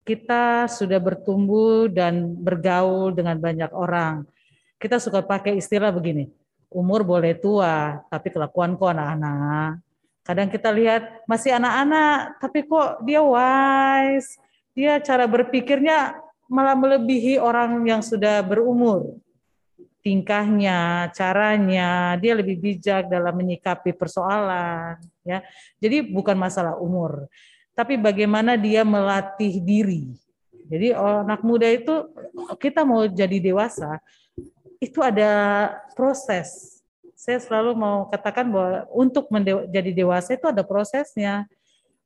Kita sudah bertumbuh dan bergaul dengan banyak orang. Kita suka pakai istilah begini, umur boleh tua, tapi kelakuan kok anak-anak. Kadang kita lihat masih anak-anak, tapi kok dia wise, dia cara berpikirnya malah melebihi orang yang sudah berumur tingkahnya, caranya, dia lebih bijak dalam menyikapi persoalan, ya. Jadi bukan masalah umur, tapi bagaimana dia melatih diri. Jadi anak muda itu kita mau jadi dewasa itu ada proses. Saya selalu mau katakan bahwa untuk menjadi dewasa itu ada prosesnya.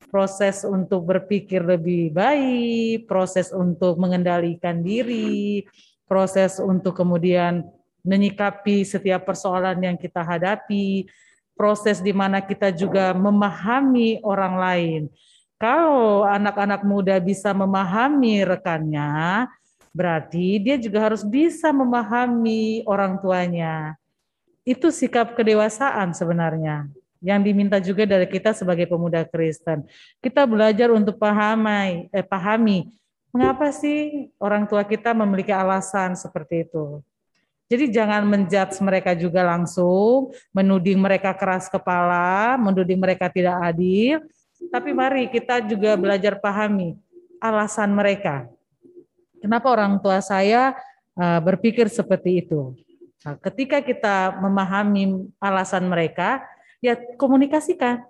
Proses untuk berpikir lebih baik, proses untuk mengendalikan diri, proses untuk kemudian menyikapi setiap persoalan yang kita hadapi, proses di mana kita juga memahami orang lain. Kalau anak-anak muda bisa memahami rekannya, berarti dia juga harus bisa memahami orang tuanya. Itu sikap kedewasaan sebenarnya yang diminta juga dari kita sebagai pemuda Kristen. Kita belajar untuk pahami, eh, pahami mengapa sih orang tua kita memiliki alasan seperti itu. Jadi jangan menjudge mereka juga langsung, menuding mereka keras kepala, menuding mereka tidak adil, tapi mari kita juga belajar pahami alasan mereka. Kenapa orang tua saya uh, berpikir seperti itu? Nah, ketika kita memahami alasan mereka, ya komunikasikan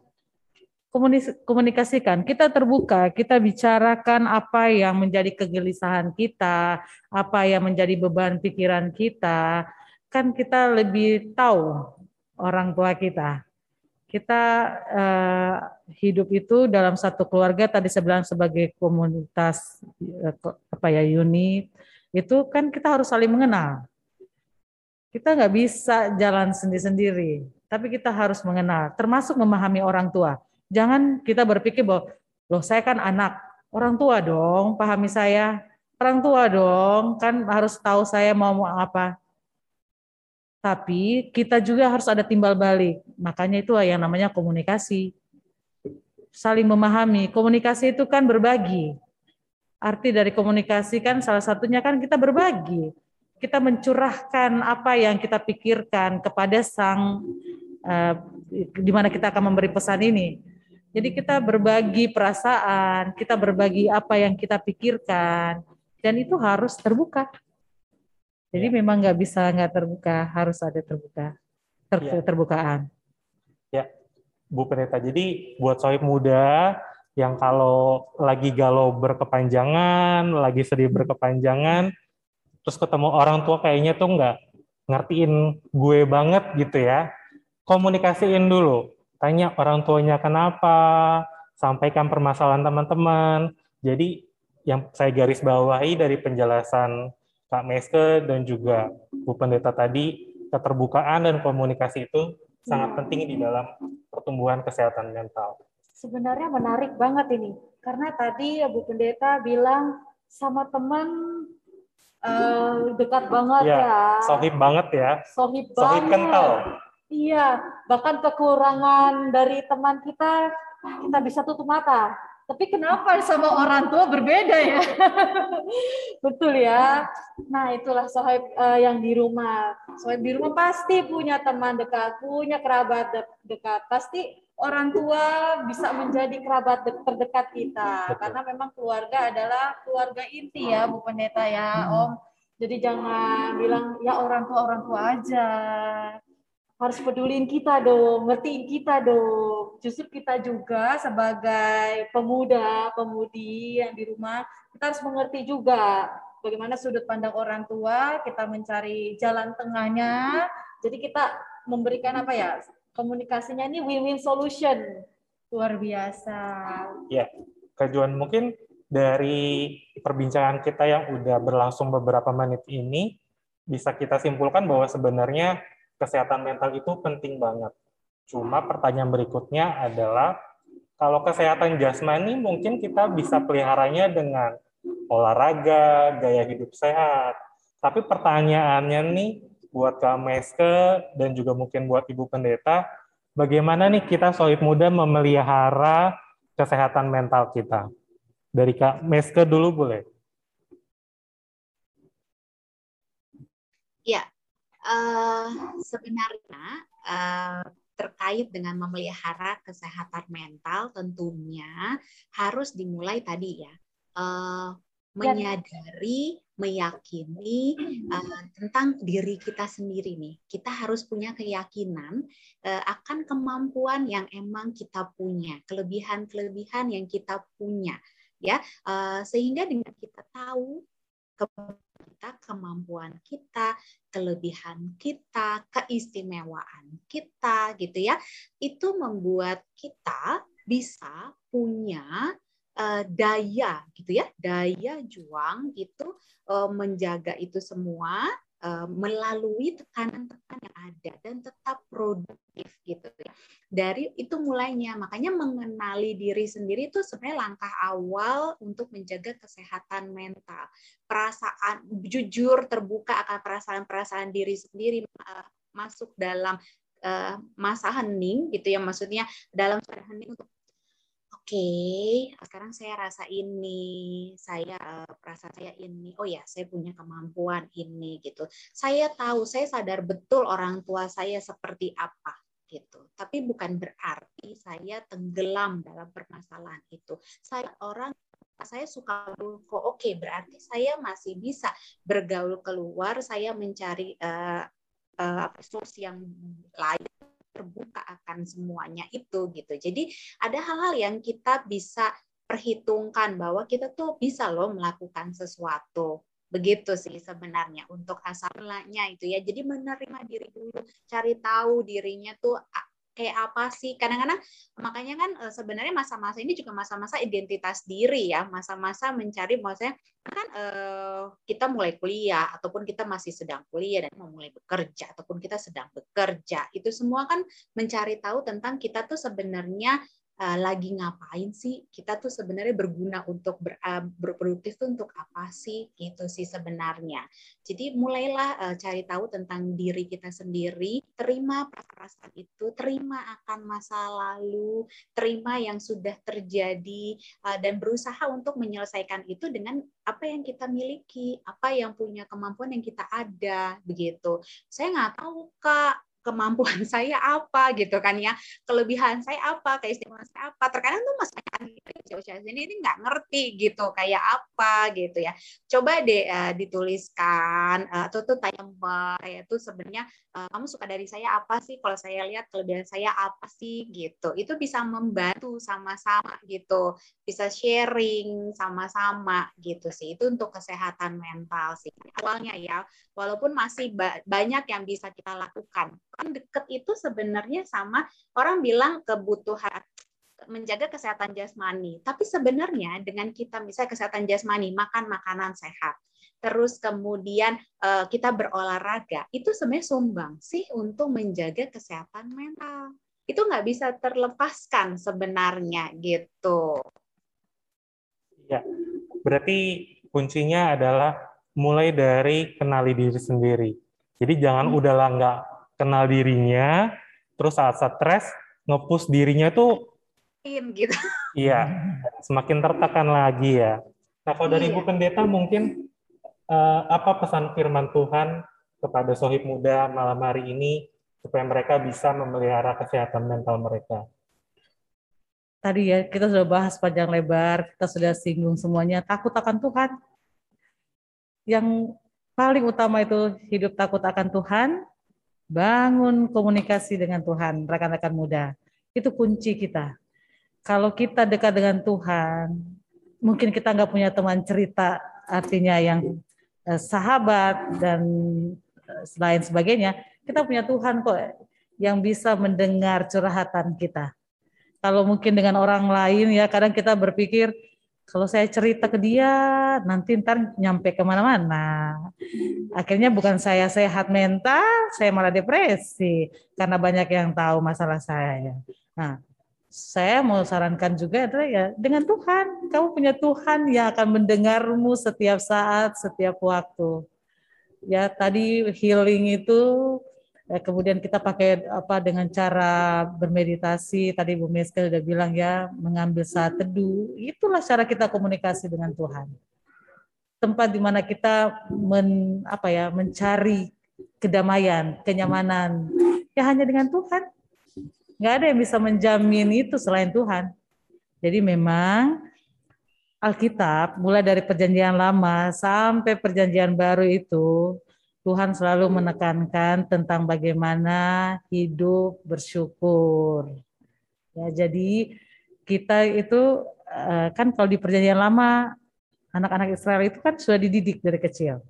komunikasikan, kita terbuka, kita bicarakan apa yang menjadi kegelisahan kita, apa yang menjadi beban pikiran kita, kan kita lebih tahu orang tua kita. Kita uh, hidup itu dalam satu keluarga tadi saya sebagai komunitas uh, apa ya unit itu kan kita harus saling mengenal. Kita nggak bisa jalan sendiri-sendiri, tapi kita harus mengenal, termasuk memahami orang tua Jangan kita berpikir bahwa loh saya kan anak, orang tua dong, pahami saya. Orang tua dong, kan harus tahu saya mau apa. Tapi kita juga harus ada timbal balik. Makanya itu yang namanya komunikasi. Saling memahami. Komunikasi itu kan berbagi. Arti dari komunikasi kan salah satunya kan kita berbagi. Kita mencurahkan apa yang kita pikirkan kepada sang uh, di mana kita akan memberi pesan ini jadi kita berbagi perasaan, kita berbagi apa yang kita pikirkan, dan itu harus terbuka. Jadi ya. memang nggak bisa nggak terbuka, harus ada terbuka, ter ya. terbukaan.
Ya, Bu Pendeta. Jadi buat sohib muda yang kalau lagi galau berkepanjangan, lagi sedih berkepanjangan, terus ketemu orang tua kayaknya tuh nggak ngertiin gue banget gitu ya, komunikasiin dulu tanya orang tuanya kenapa, sampaikan permasalahan teman-teman. Jadi yang saya garis bawahi dari penjelasan Kak Meske dan juga Bu Pendeta tadi, keterbukaan dan komunikasi itu sangat hmm. penting di dalam pertumbuhan kesehatan mental.
Sebenarnya menarik banget ini, karena tadi Bu Pendeta bilang sama teman uh, dekat banget ya. ya.
Sohib banget ya.
Sohib, sohib banget. kental Iya, bahkan kekurangan dari teman kita kita bisa tutup mata. Tapi kenapa sama orang tua berbeda ya? Betul ya. Nah itulah sohib uh, yang di rumah. Sohib di rumah pasti punya teman dekat, punya kerabat de dekat. Pasti orang tua bisa menjadi kerabat de terdekat kita. Betul. Karena memang keluarga adalah keluarga inti ya Bu Pendeta ya Om. Jadi jangan bilang ya orang tua orang tua aja. Harus peduliin kita dong, ngertiin kita dong. Justru kita juga sebagai pemuda, pemudi yang di rumah, kita harus mengerti juga bagaimana sudut pandang orang tua, kita mencari jalan tengahnya. Jadi kita memberikan apa ya? Komunikasinya ini win-win solution. Luar biasa.
Ya, Kajuan mungkin dari perbincangan kita yang udah berlangsung beberapa menit ini bisa kita simpulkan bahwa sebenarnya kesehatan mental itu penting banget. Cuma pertanyaan berikutnya adalah kalau kesehatan jasmani mungkin kita bisa peliharanya dengan olahraga, gaya hidup sehat. Tapi pertanyaannya nih buat Kak Meske dan juga mungkin buat Ibu Pendeta, bagaimana nih kita sohib muda memelihara kesehatan mental kita? Dari Kak Meske dulu boleh?
Ya, uh, sebenarnya uh, terkait dengan memelihara kesehatan mental tentunya harus dimulai tadi ya, uh, menyadari, meyakini uh, tentang diri kita sendiri nih. Kita harus punya keyakinan uh, akan kemampuan yang emang kita punya, kelebihan-kelebihan yang kita punya ya uh, sehingga dengan kita tahu kita kemampuan kita kelebihan kita keistimewaan kita gitu ya itu membuat kita bisa punya uh, daya gitu ya daya juang gitu uh, menjaga itu semua Eh, melalui tekanan-tekanan yang ada dan tetap produktif gitu ya. Dari itu mulainya, makanya mengenali diri sendiri itu sebenarnya langkah awal untuk menjaga kesehatan mental. Perasaan jujur terbuka akan perasaan-perasaan diri sendiri uh, masuk dalam uh, masa hening gitu ya maksudnya dalam hening untuk okay, sekarang saya rasa ini, saya uh, perasaan saya ini, oh ya, saya punya kemampuan ini gitu. Saya tahu, saya sadar betul orang tua saya seperti apa gitu. Tapi bukan berarti saya tenggelam dalam permasalahan itu. Saya orang saya suka kok oke okay, berarti saya masih bisa bergaul keluar, saya mencari uh, uh, solusi yang lain terbuka akan semuanya itu gitu. Jadi ada hal-hal yang kita bisa perhitungkan bahwa kita tuh bisa loh melakukan sesuatu begitu sih sebenarnya untuk asalnya itu ya jadi menerima diri dulu cari tahu dirinya tuh kayak apa sih? Kadang-kadang makanya kan eh, sebenarnya masa-masa ini juga masa-masa identitas diri ya. Masa-masa mencari maksudnya kan eh, kita mulai kuliah ataupun kita masih sedang kuliah dan mau mulai bekerja ataupun kita sedang bekerja. Itu semua kan mencari tahu tentang kita tuh sebenarnya uh, lagi ngapain sih? Kita tuh sebenarnya berguna untuk ber, uh, berproduktif tuh untuk apa sih? Gitu sih sebenarnya. Jadi mulailah uh, cari tahu tentang diri kita sendiri. Terima perasaan itu terima akan masa lalu terima yang sudah terjadi uh, dan berusaha untuk menyelesaikan itu dengan apa yang kita miliki apa yang punya kemampuan yang kita ada begitu. Saya nggak tahu kak kemampuan saya apa gitu kan ya kelebihan saya apa keistimewaan saya apa. Terkadang tuh mas usia ini nggak ngerti gitu kayak apa gitu ya. Coba deh uh, dituliskan uh, atau tuh tanya kayak tuh sebenarnya uh, kamu suka dari saya apa sih? Kalau saya lihat kelebihan saya apa sih? Gitu. Itu bisa membantu sama-sama gitu bisa sharing sama-sama gitu sih. Itu untuk kesehatan mental sih awalnya ya. Walaupun masih ba banyak yang bisa kita lakukan kan deket itu sebenarnya sama orang bilang kebutuhan menjaga kesehatan jasmani. Tapi sebenarnya dengan kita misalnya kesehatan jasmani, makan makanan sehat, terus kemudian uh, kita berolahraga, itu sebenarnya sumbang sih untuk menjaga kesehatan mental. Itu nggak bisa terlepaskan sebenarnya gitu.
Ya, berarti kuncinya adalah mulai dari kenali diri sendiri. Jadi jangan hmm. udahlah nggak kenal dirinya, terus saat stres ngepus dirinya tuh
gitu.
Iya, semakin tertekan lagi ya. Nah, kalau dari iya. Ibu Pendeta mungkin uh, apa pesan firman Tuhan kepada sohib muda malam hari ini supaya mereka bisa memelihara kesehatan mental mereka?
Tadi ya kita sudah bahas panjang lebar, kita sudah singgung semuanya. Takut akan Tuhan. Yang paling utama itu hidup takut akan Tuhan, bangun komunikasi dengan Tuhan, rekan-rekan muda. Itu kunci kita. Kalau kita dekat dengan Tuhan, mungkin kita nggak punya teman cerita, artinya yang eh, sahabat dan eh, lain sebagainya, kita punya Tuhan kok yang bisa mendengar curhatan kita. Kalau mungkin dengan orang lain ya kadang kita berpikir kalau saya cerita ke dia nanti ntar nyampe ke mana-mana. Akhirnya bukan saya sehat mental, saya malah depresi karena banyak yang tahu masalah saya. Nah, saya mau sarankan juga adalah ya dengan Tuhan. Kamu punya Tuhan yang akan mendengarmu setiap saat, setiap waktu. Ya tadi healing itu kemudian kita pakai apa dengan cara bermeditasi. Tadi Bu Meska sudah bilang ya, mengambil saat teduh. Itulah cara kita komunikasi dengan Tuhan. Tempat di mana kita men, apa ya, mencari kedamaian, kenyamanan. Ya hanya dengan Tuhan. Nggak ada yang bisa menjamin itu selain Tuhan. Jadi memang Alkitab mulai dari perjanjian lama sampai perjanjian baru itu Tuhan selalu menekankan tentang bagaimana hidup bersyukur. Ya, jadi kita itu eh, kan kalau di perjanjian lama anak-anak Israel itu kan sudah dididik dari kecil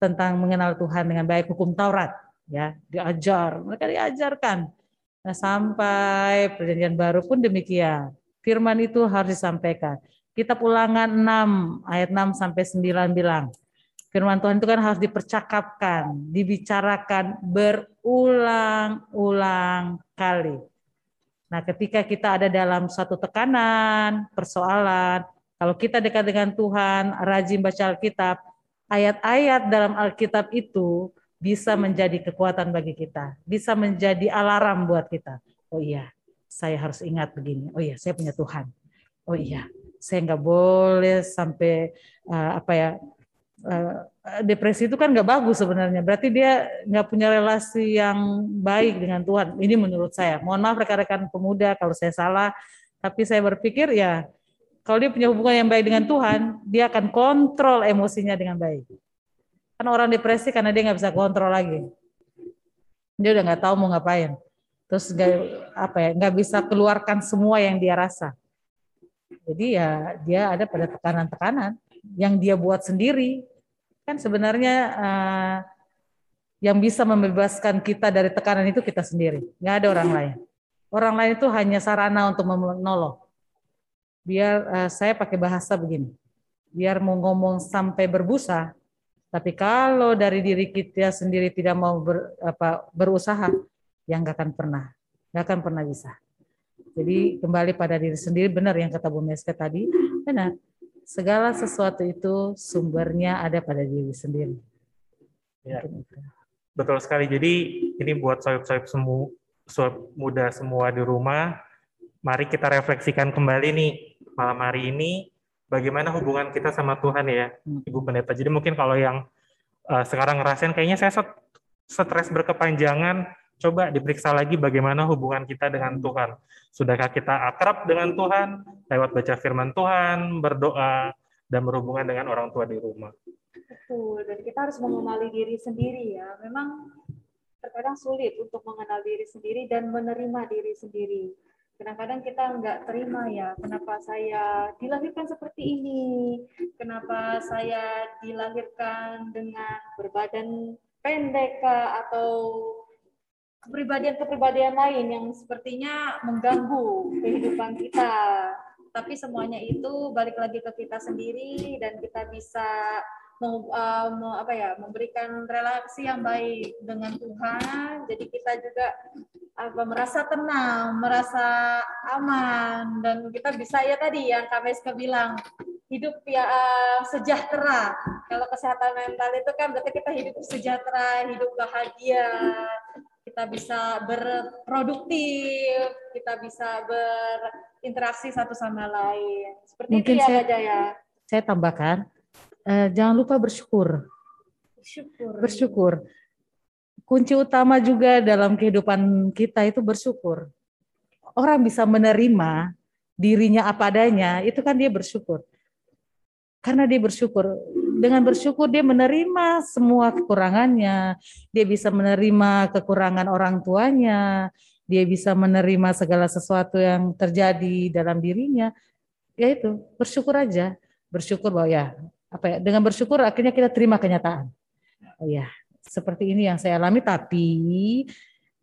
tentang mengenal Tuhan dengan baik hukum Taurat ya diajar. Mereka diajarkan. Nah, sampai perjanjian baru pun demikian. Firman itu harus disampaikan. Kita ulangan 6 ayat 6 sampai 9 bilang Firman Tuhan itu kan harus dipercakapkan, dibicarakan berulang-ulang kali. Nah, ketika kita ada dalam satu tekanan, persoalan, kalau kita dekat dengan Tuhan, rajin baca Alkitab, ayat-ayat dalam Alkitab itu bisa menjadi kekuatan bagi kita, bisa menjadi alarm buat kita. Oh iya, saya harus ingat begini. Oh iya, saya punya Tuhan. Oh iya, saya nggak boleh sampai uh, apa ya depresi itu kan nggak bagus sebenarnya. Berarti dia nggak punya relasi yang baik dengan Tuhan. Ini menurut saya. Mohon maaf rekan-rekan pemuda kalau saya salah, tapi saya berpikir ya kalau dia punya hubungan yang baik dengan Tuhan, dia akan kontrol emosinya dengan baik. Kan orang depresi karena dia nggak bisa kontrol lagi. Dia udah nggak tahu mau ngapain. Terus nggak apa ya nggak bisa keluarkan semua yang dia rasa. Jadi ya dia ada pada tekanan-tekanan yang dia buat sendiri kan sebenarnya uh, yang bisa membebaskan kita dari tekanan itu kita sendiri, nggak ada orang lain. Orang lain itu hanya sarana untuk menolong. Biar uh, saya pakai bahasa begini, biar mau ngomong sampai berbusa, tapi kalau dari diri kita sendiri tidak mau ber, apa, berusaha, yang nggak akan pernah, nggak akan pernah bisa. Jadi kembali pada diri sendiri benar yang kata Bu Meske tadi, benar segala sesuatu itu sumbernya ada pada diri sendiri.
Ya. Betul sekali. Jadi ini buat soib-soib semua, soib muda semua di rumah, mari kita refleksikan kembali nih malam hari ini bagaimana hubungan kita sama Tuhan ya, hmm. Ibu Pendeta. Jadi mungkin kalau yang uh, sekarang ngerasain kayaknya saya stres berkepanjangan, coba diperiksa lagi bagaimana hubungan kita dengan Tuhan. Sudahkah kita akrab dengan Tuhan lewat baca firman Tuhan, berdoa, dan berhubungan dengan orang tua di rumah.
Betul, dan kita harus mengenali diri sendiri ya. Memang terkadang sulit untuk mengenal diri sendiri dan menerima diri sendiri. Kadang-kadang kita nggak terima ya, kenapa saya dilahirkan seperti ini, kenapa saya dilahirkan dengan berbadan pendek atau kepribadian-kepribadian lain yang sepertinya mengganggu kehidupan kita. Tapi semuanya itu balik lagi ke kita sendiri dan kita bisa uh, apa ya memberikan relasi yang baik dengan Tuhan. Jadi kita juga apa merasa tenang, merasa aman dan kita bisa ya tadi yang Kak Meska bilang hidup ya uh, sejahtera. Kalau kesehatan mental itu kan berarti kita hidup sejahtera, hidup bahagia, kita bisa berproduktif, kita bisa berinteraksi satu sama lain. Seperti Mungkin itu ya, saya, Jaya.
Saya tambahkan, eh, jangan lupa bersyukur. Bersyukur. Bersyukur. Kunci utama juga dalam kehidupan kita itu bersyukur. Orang bisa menerima dirinya apa adanya, itu kan dia bersyukur. Karena dia bersyukur, dengan bersyukur dia menerima semua kekurangannya, dia bisa menerima kekurangan orang tuanya, dia bisa menerima segala sesuatu yang terjadi dalam dirinya. Ya itu, bersyukur aja. Bersyukur bahwa ya, apa ya, dengan bersyukur akhirnya kita terima kenyataan. Oh ya, seperti ini yang saya alami tapi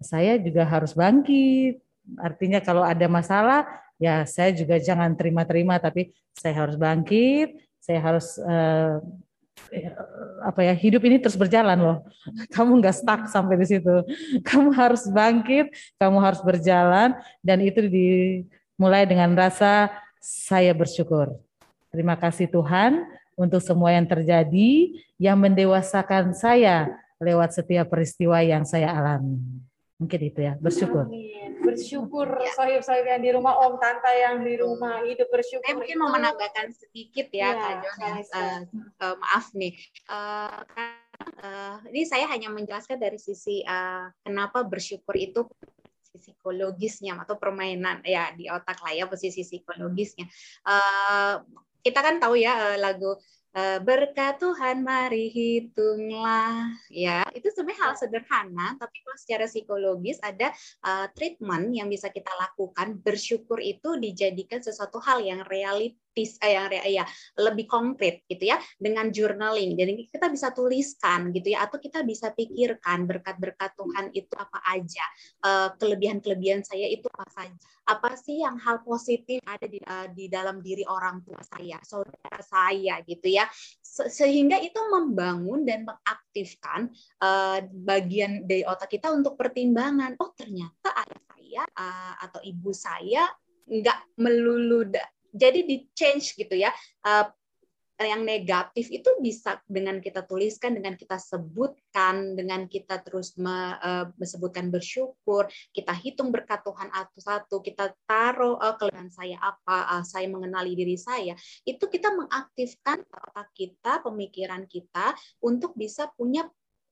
saya juga harus bangkit. Artinya kalau ada masalah ya saya juga jangan terima-terima tapi saya harus bangkit, saya harus uh, apa ya hidup ini terus berjalan loh. Kamu nggak stuck sampai di situ. Kamu harus bangkit, kamu harus berjalan dan itu dimulai dengan rasa saya bersyukur. Terima kasih Tuhan untuk semua yang terjadi yang mendewasakan saya lewat setiap peristiwa yang saya alami. Mungkin itu ya, bersyukur.
Amin. Bersyukur ya. sahib-sahib yang di rumah, om, tante yang di rumah, hidup bersyukur.
Saya mungkin mau menambahkan sedikit ya, ya Kak Jon. Uh, uh, maaf nih. Uh, uh, ini saya hanya menjelaskan dari sisi uh, kenapa bersyukur itu psikologisnya atau permainan ya di otak lah ya posisi psikologisnya. Uh, kita kan tahu ya lagu Eh, berkat Tuhan mari hitunglah. Ya itu sebenarnya hal sederhana tapi kalau secara psikologis ada uh, treatment yang bisa kita lakukan. Bersyukur itu dijadikan sesuatu hal yang realit praktis eh, yang ya lebih konkret gitu ya dengan journaling. Jadi kita bisa tuliskan gitu ya atau kita bisa pikirkan berkat-berkat Tuhan itu apa aja, uh, kelebihan-kelebihan saya itu apa saja. Apa sih yang hal positif ada di uh, di dalam diri orang tua saya, saudara saya gitu ya. Se sehingga itu membangun dan mengaktifkan uh, bagian dari otak kita untuk pertimbangan. Oh, ternyata ayah saya uh, atau ibu saya nggak melulu jadi di change gitu ya. Uh, yang negatif itu bisa dengan kita tuliskan, dengan kita sebutkan, dengan kita terus me, uh, mesebutkan bersyukur, kita hitung berkat Tuhan satu-satu, kita taruh uh, kelebihan saya apa, uh, saya mengenali diri saya, itu kita mengaktifkan otak kita, pemikiran kita untuk bisa punya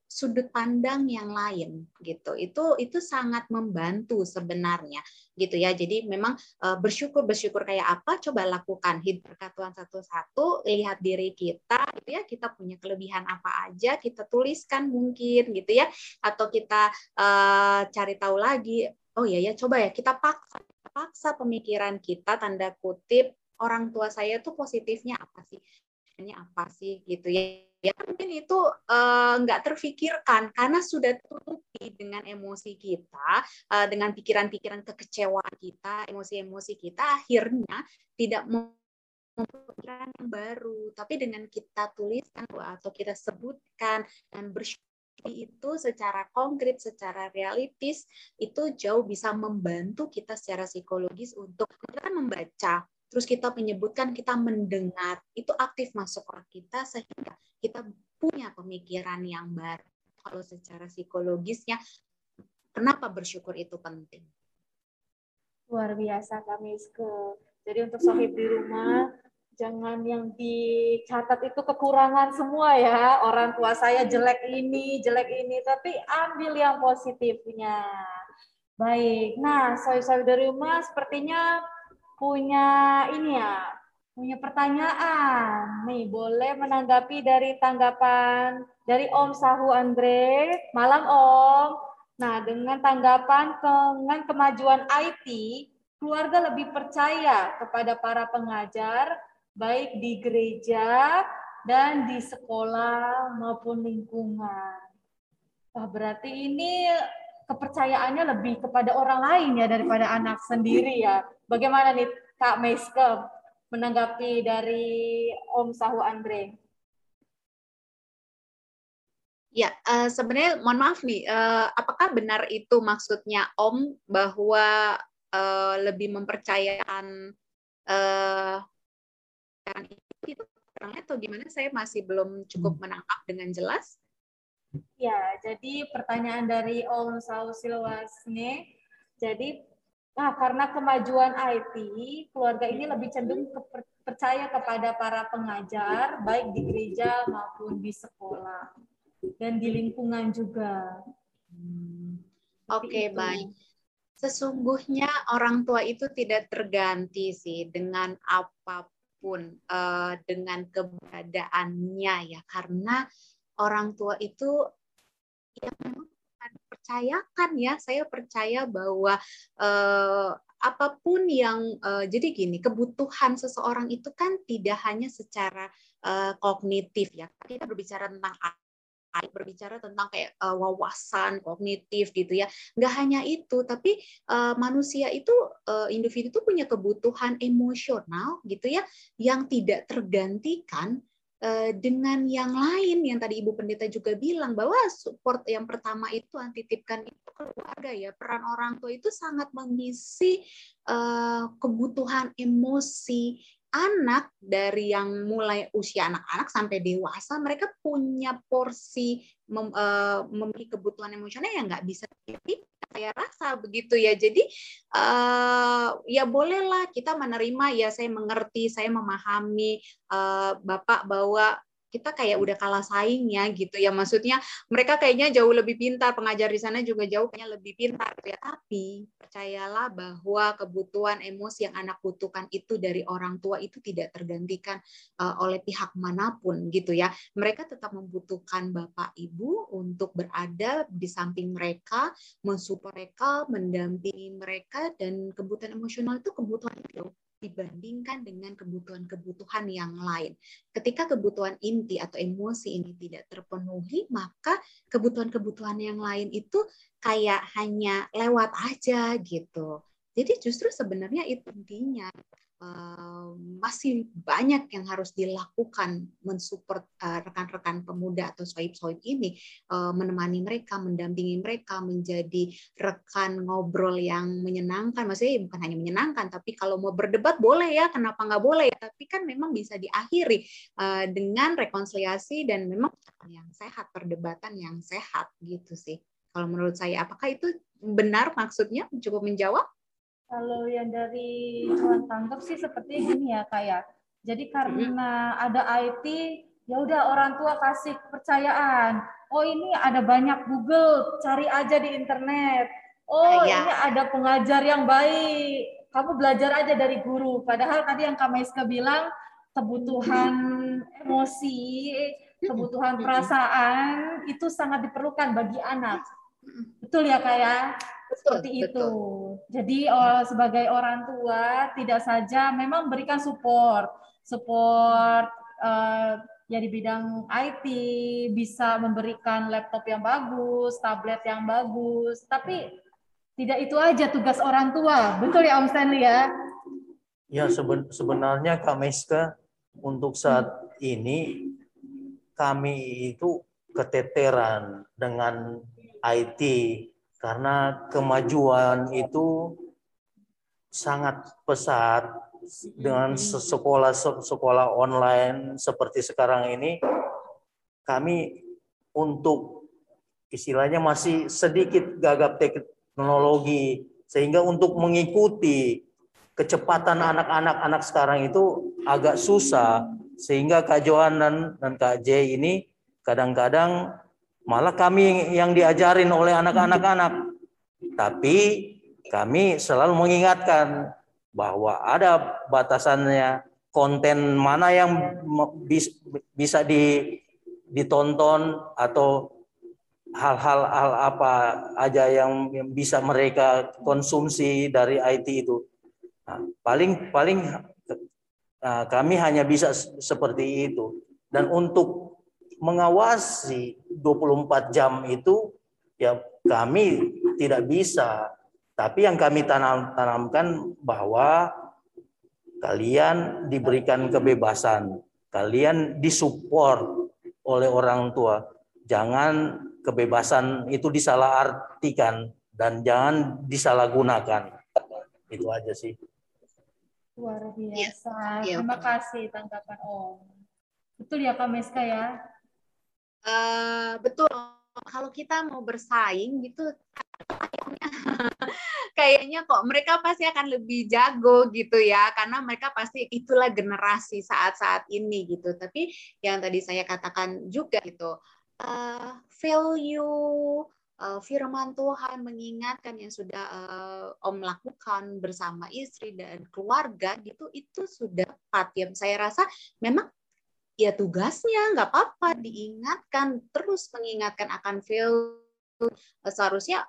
sudut pandang yang lain gitu. Itu itu sangat membantu sebenarnya gitu ya. Jadi memang uh, bersyukur bersyukur kayak apa coba lakukan. Hidup perkatuan satu-satu lihat diri kita gitu ya. Kita punya kelebihan apa aja kita tuliskan mungkin gitu ya. Atau kita uh, cari tahu lagi oh ya ya coba ya kita paksa paksa pemikiran kita tanda kutip orang tua saya tuh positifnya apa sih? Apa sih? Gitu ya ya mungkin itu eh, nggak uh, terfikirkan karena sudah tertutupi dengan emosi kita, uh, dengan pikiran-pikiran kekecewaan kita, emosi-emosi kita, akhirnya tidak mempikiran yang baru. Tapi dengan kita tuliskan atau kita sebutkan dan bersyukur itu secara konkret, secara realistis itu jauh bisa membantu kita secara psikologis untuk kita membaca terus kita menyebutkan kita mendengar. Itu aktif masuk otak kita sehingga kita punya pemikiran yang baru. Kalau secara psikologisnya kenapa bersyukur itu penting?
Luar biasa kami ke jadi untuk sohib di rumah jangan yang dicatat itu kekurangan semua ya. Orang tua saya jelek ini jelek ini tapi ambil yang positifnya. Baik. Nah sohib-sohib dari rumah sepertinya punya ini ya, punya pertanyaan. Nih, boleh menanggapi dari tanggapan dari Om Sahu Andre. Malam Om. Nah, dengan tanggapan dengan kemajuan IT, keluarga lebih percaya kepada para pengajar, baik di gereja dan di sekolah maupun lingkungan. Wah, berarti ini kepercayaannya lebih kepada orang lain ya daripada anak sendiri ya. Bagaimana nih Kak Meiske menanggapi dari Om Sahu Andre?
Ya, uh, sebenarnya mohon maaf nih, uh, apakah benar itu maksudnya Om bahwa uh, lebih mempercayakan uh, itu atau gimana? Saya masih belum cukup hmm. menangkap dengan jelas.
Ya, jadi pertanyaan dari Om Sahu Silwasne, jadi Nah, karena kemajuan IT, keluarga ini lebih cenderung ke, percaya kepada para pengajar, baik di gereja maupun di sekolah dan di lingkungan juga.
Hmm. Oke, okay, baik. Sesungguhnya orang tua itu tidak terganti sih dengan apa pun pun uh, dengan keberadaannya ya karena orang tua itu ya memang percayakan ya. Saya percaya bahwa uh, apa pun yang uh, jadi gini kebutuhan seseorang itu kan tidak hanya secara uh, kognitif ya. Kita berbicara tentang berbicara tentang kayak uh, wawasan kognitif gitu ya. Nggak hanya itu tapi uh, manusia itu uh, individu itu punya kebutuhan emosional gitu ya yang tidak tergantikan dengan yang lain yang tadi Ibu Pendeta juga bilang bahwa support yang pertama itu antitipkan itu keluarga ya. Peran orang tua itu sangat mengisi uh, kebutuhan emosi anak dari yang mulai usia anak-anak sampai dewasa mereka punya porsi mem, uh, memiliki kebutuhan emosional yang nggak bisa saya rasa begitu ya. Jadi uh, ya bolehlah kita menerima ya saya mengerti saya memahami uh, bapak bahwa kita kayak udah kalah saing ya gitu ya. Maksudnya mereka kayaknya jauh lebih pintar pengajar di sana juga jauh kayaknya lebih pintar gitu ya. Tapi percayalah bahwa kebutuhan emosi yang anak butuhkan itu dari orang tua itu tidak tergantikan uh, oleh pihak mana pun gitu ya. Mereka tetap membutuhkan bapak ibu untuk berada di samping mereka mensupport mereka mendampingi mereka dan kebutuhan emosional itu kebutuhan itu dibandingkan dengan kebutuhan-kebutuhan yang lain. Ketika kebutuhan inti atau emosi ini tidak terpenuhi, maka kebutuhan-kebutuhan yang lain itu kayak hanya lewat aja gitu. Jadi justru sebenarnya itu intinya masih banyak yang harus dilakukan mensupport uh, rekan-rekan pemuda atau soib-soib ini uh, menemani mereka, mendampingi mereka menjadi rekan ngobrol yang menyenangkan. Maksudnya bukan hanya menyenangkan, tapi kalau mau berdebat boleh ya, kenapa nggak boleh ya? Tapi kan memang bisa diakhiri uh, dengan rekonsiliasi dan memang yang sehat, perdebatan yang sehat gitu sih. Kalau menurut saya, apakah itu benar maksudnya? Cukup menjawab?
Kalau yang dari Tuhan tangkap sih seperti gini ya kayak. Ya. Jadi karena ada IT, ya udah orang tua kasih kepercayaan. Oh ini ada banyak Google, cari aja di internet. Oh ya. ini ada pengajar yang baik. Kamu belajar aja dari guru. Padahal tadi yang Kameska bilang kebutuhan emosi, kebutuhan perasaan itu sangat diperlukan bagi anak. Betul ya kak ya? Seperti betul. itu. Jadi oh, sebagai orang tua tidak saja memang berikan support, support uh, ya di bidang IT bisa memberikan laptop yang bagus, tablet yang bagus, tapi tidak itu aja tugas orang tua. Betul ya Om Stanley ya?
Ya seben sebenarnya Kak Meska untuk saat ini kami itu keteteran dengan IT karena kemajuan itu sangat pesat dengan sekolah-sekolah online seperti sekarang ini. Kami untuk istilahnya masih sedikit gagap teknologi sehingga untuk mengikuti kecepatan anak-anak anak sekarang itu agak susah. Sehingga Kak Johan dan, dan Kak J ini kadang-kadang Malah kami yang diajarin oleh anak-anak-anak. Tapi kami selalu mengingatkan bahwa ada batasannya konten mana yang bisa ditonton atau hal-hal hal apa aja yang bisa mereka konsumsi dari IT itu. Nah, paling paling nah, kami hanya bisa seperti itu. Dan untuk mengawasi 24 jam itu ya kami tidak bisa. Tapi yang kami tanam, tanamkan bahwa kalian diberikan kebebasan, kalian disupport oleh orang tua. Jangan kebebasan itu disalahartikan dan jangan disalahgunakan. Itu aja sih.
Luar biasa. Ya, Terima kasih tanggapan Om. Betul ya Kak Meska ya?
Uh, betul. Kalau kita mau bersaing gitu kayaknya kok mereka pasti akan lebih jago gitu ya. Karena mereka pasti itulah generasi saat-saat ini gitu. Tapi yang tadi saya katakan juga gitu uh, value uh, firman Tuhan mengingatkan yang sudah uh, Om lakukan bersama istri dan keluarga gitu itu sudah tepat ya saya rasa memang ya tugasnya nggak apa-apa diingatkan terus mengingatkan akan feel seharusnya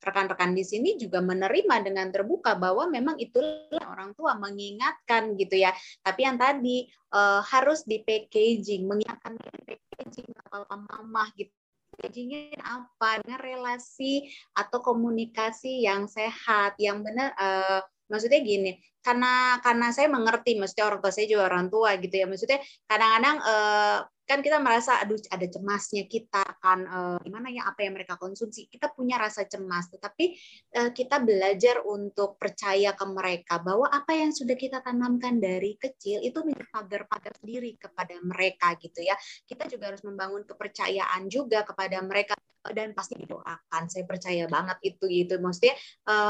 rekan-rekan di sini juga menerima dengan terbuka bahwa memang itulah orang tua mengingatkan gitu ya. Tapi yang tadi uh, harus di packaging, mengingatkan packaging apa mama gitu. Packagingnya apa? Dengan relasi atau komunikasi yang sehat yang benar uh, maksudnya gini karena karena saya mengerti maksudnya orang tua saya juga orang tua gitu ya. Maksudnya kadang-kadang uh, kan kita merasa aduh ada cemasnya kita akan uh, gimana ya apa yang mereka konsumsi. Kita punya rasa cemas tetapi uh, kita belajar untuk percaya ke mereka bahwa apa yang sudah kita tanamkan dari kecil itu menjadi pagar-pagar sendiri kepada mereka gitu ya. Kita juga harus membangun kepercayaan juga kepada mereka dan pasti didoakan. Saya percaya banget itu gitu. Maksudnya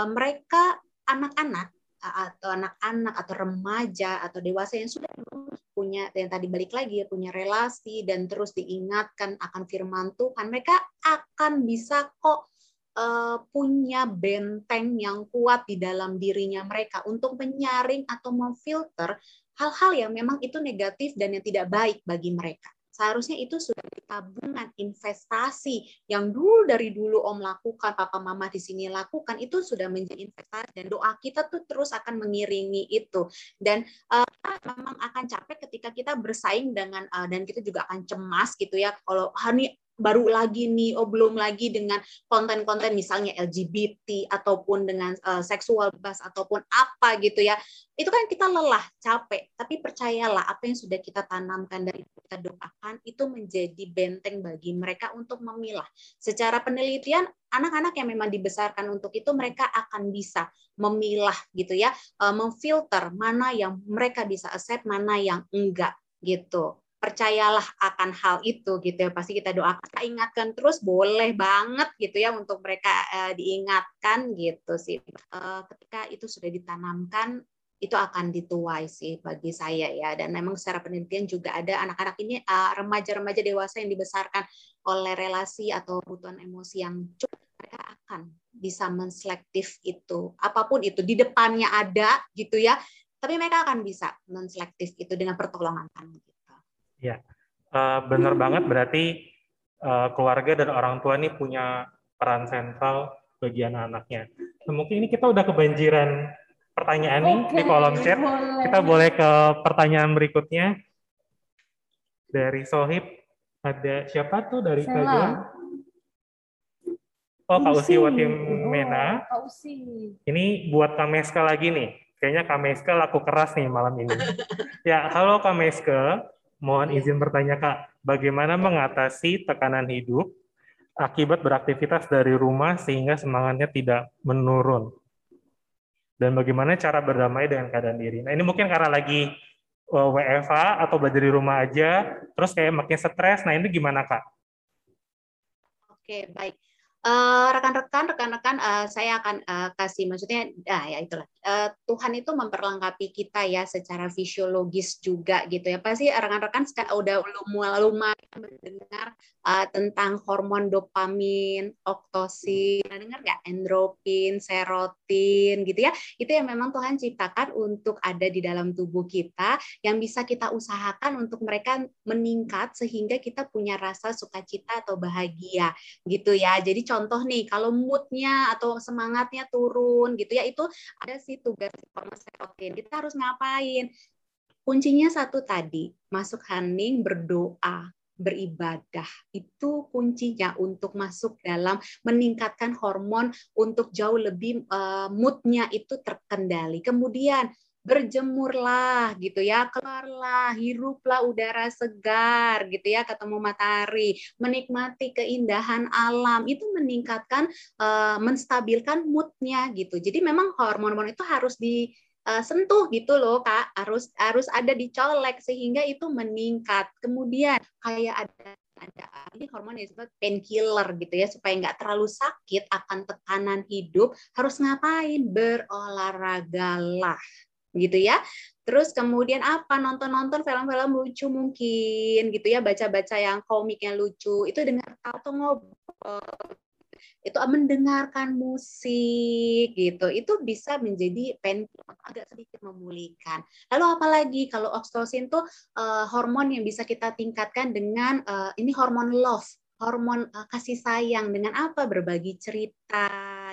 mereka anak-anak atau anak-anak atau remaja atau dewasa yang sudah punya yang tadi balik lagi ya punya relasi dan terus diingatkan akan firman Tuhan mereka akan bisa kok uh, punya benteng yang kuat di dalam dirinya mereka untuk menyaring atau memfilter hal-hal yang memang itu negatif dan yang tidak baik bagi mereka seharusnya itu sudah tabungan investasi yang dulu dari dulu Om lakukan, Papa Mama di sini lakukan itu sudah menjadi investasi dan doa kita tuh terus akan mengiringi itu. Dan uh, memang akan capek ketika kita bersaing dengan uh, dan kita juga akan cemas gitu ya. Kalau hani baru lagi nih, oh belum lagi dengan konten-konten misalnya LGBT ataupun dengan uh, seksual bebas ataupun apa gitu ya. Itu kan kita lelah, capek. Tapi percayalah apa yang sudah kita tanamkan dari kita doakan itu menjadi benteng bagi mereka untuk memilah. Secara penelitian anak-anak yang memang dibesarkan untuk itu mereka akan bisa memilah gitu ya, uh, memfilter mana yang mereka bisa accept, mana yang enggak gitu percayalah akan hal itu gitu ya. Pasti kita doakan kita ingatkan terus boleh banget gitu ya untuk mereka uh, diingatkan gitu sih. Uh, ketika itu sudah ditanamkan itu akan dituai sih bagi saya ya. Dan memang secara penelitian juga ada anak-anak ini remaja remaja-remaja dewasa yang dibesarkan oleh relasi atau kebutuhan emosi yang cukup mereka akan bisa menselektif itu. Apa pun itu di depannya ada gitu ya tapi mereka akan bisa menselektif itu dengan pertolongan Tuhan
Ya, uh, benar banget. Berarti uh, keluarga dan orang tua ini punya peran sentral bagi anak-anaknya. Nah, mungkin ini kita udah kebanjiran pertanyaan nih di kolom chat. Boleh. Kita boleh ke pertanyaan berikutnya. Dari Sohib, ada siapa tuh dari Kak Oh, Kak Usi Watim Mena. Oh, ini buat Kameska lagi nih. Kayaknya Kameska laku keras nih malam ini. ya, halo Kameska. Mohon izin bertanya Kak, bagaimana mengatasi tekanan hidup akibat beraktivitas dari rumah sehingga semangatnya tidak menurun? Dan bagaimana cara berdamai dengan keadaan diri? Nah ini mungkin karena lagi uh, WFA atau belajar di rumah aja, terus kayak makin stres. Nah ini gimana Kak?
Oke, baik. Eh, rekan-rekan, rekan-rekan, uh, saya akan uh, kasih, maksudnya, ah, ya itulah. Uh, Tuhan itu memperlengkapi kita ya secara fisiologis juga gitu ya. Pasti rekan-rekan udah lumayan mendengar uh, tentang hormon dopamin, oktosin, dengar nggak? Endorfin, serotin, gitu ya. Itu yang memang Tuhan ciptakan untuk ada di dalam tubuh kita, yang bisa kita usahakan untuk mereka meningkat sehingga kita punya rasa sukacita atau bahagia, gitu ya. Jadi contoh nih, kalau moodnya atau semangatnya turun gitu ya, itu ada sih tugas serotin. Kita harus ngapain? Kuncinya satu tadi, masuk hening berdoa, beribadah. Itu kuncinya untuk masuk dalam meningkatkan hormon untuk jauh lebih uh, moodnya itu terkendali. Kemudian berjemurlah gitu ya, keluarlah, hiruplah udara segar gitu ya, ketemu matahari, menikmati keindahan alam, itu meningkatkan, uh, menstabilkan moodnya gitu. Jadi memang hormon-hormon itu harus di uh, sentuh gitu loh kak. Harus harus ada dicolek sehingga itu meningkat. Kemudian kayak ada ada ini hormon yang disebut painkiller gitu ya supaya nggak terlalu sakit akan tekanan hidup harus ngapain? Berolahragalah gitu ya. Terus kemudian apa? Nonton-nonton film-film lucu mungkin gitu ya, baca-baca yang komik yang lucu. Itu dengan atau ngobrol. Itu mendengarkan musik gitu. Itu bisa menjadi pen agak sedikit memulihkan. Lalu apalagi kalau oksitosin tuh uh, hormon yang bisa kita tingkatkan dengan uh, ini hormon love hormon uh, kasih sayang. Dengan apa? Berbagi cerita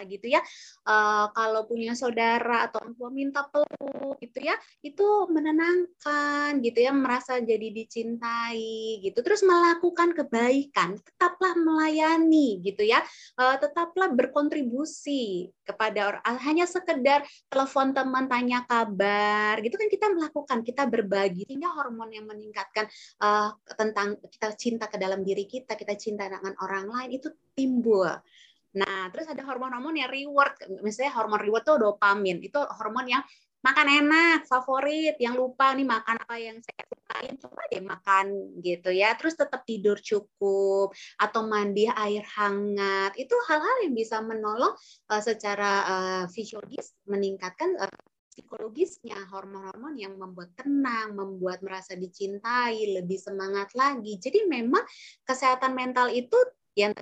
gitu ya. Uh, kalau punya saudara atau orang tua minta peluk gitu ya itu menenangkan gitu ya. Merasa jadi dicintai gitu. Terus melakukan kebaikan tetaplah melayani gitu ya. Uh, tetaplah berkontribusi kepada orang hanya sekedar telepon teman tanya kabar gitu kan kita melakukan kita berbagi. Sehingga hormon yang meningkatkan uh, tentang kita cinta ke dalam diri kita kita cinta cinta orang lain itu timbul. Nah, terus ada hormon-hormon yang reward, misalnya hormon reward tuh dopamin, itu hormon yang makan enak, favorit, yang lupa nih makan apa yang saya sukain, coba deh makan gitu ya. Terus tetap tidur cukup atau mandi air hangat. Itu hal-hal yang bisa menolong uh, secara uh, fisiologis meningkatkan uh, psikologisnya, hormon-hormon yang membuat tenang, membuat merasa dicintai, lebih semangat lagi. Jadi memang kesehatan mental itu yang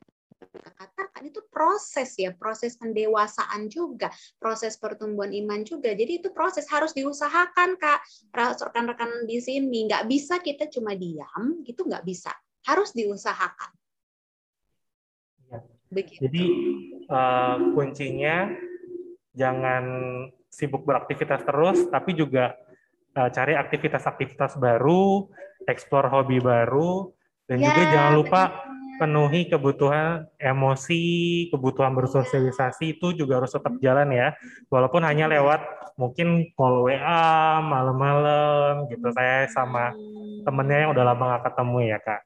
katakan itu proses ya, proses pendewasaan juga, proses pertumbuhan iman juga. Jadi itu proses harus diusahakan kak, rekan-rekan di sini nggak bisa kita cuma diam, gitu nggak bisa, harus diusahakan.
Ya. Begitu. Jadi uh, kuncinya jangan sibuk beraktivitas terus, tapi juga uh, cari aktivitas-aktivitas baru, eksplor hobi baru, dan ya, juga jangan lupa penuhi kebutuhan emosi, kebutuhan bersosialisasi itu juga harus tetap jalan ya, walaupun hanya lewat mungkin call WA malam-malam gitu. Saya sama temennya yang udah lama nggak ketemu ya kak.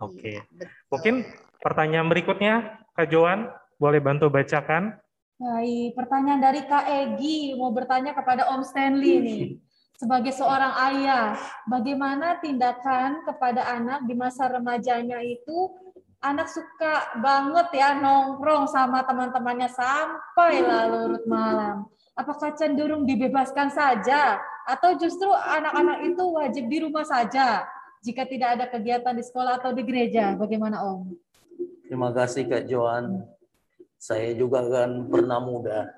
Oke, okay. ya, mungkin pertanyaan berikutnya Kak Joan boleh bantu bacakan?
Baik, pertanyaan dari Kak Egi mau bertanya kepada Om Stanley nih. Sebagai seorang ayah, bagaimana tindakan kepada anak di masa remajanya itu anak suka banget ya nongkrong sama teman-temannya sampai larut malam. Apakah cenderung dibebaskan saja atau justru anak-anak itu wajib di rumah saja jika tidak ada kegiatan di sekolah atau di gereja? Bagaimana Om?
Terima kasih Kak Joan. Saya juga kan pernah muda.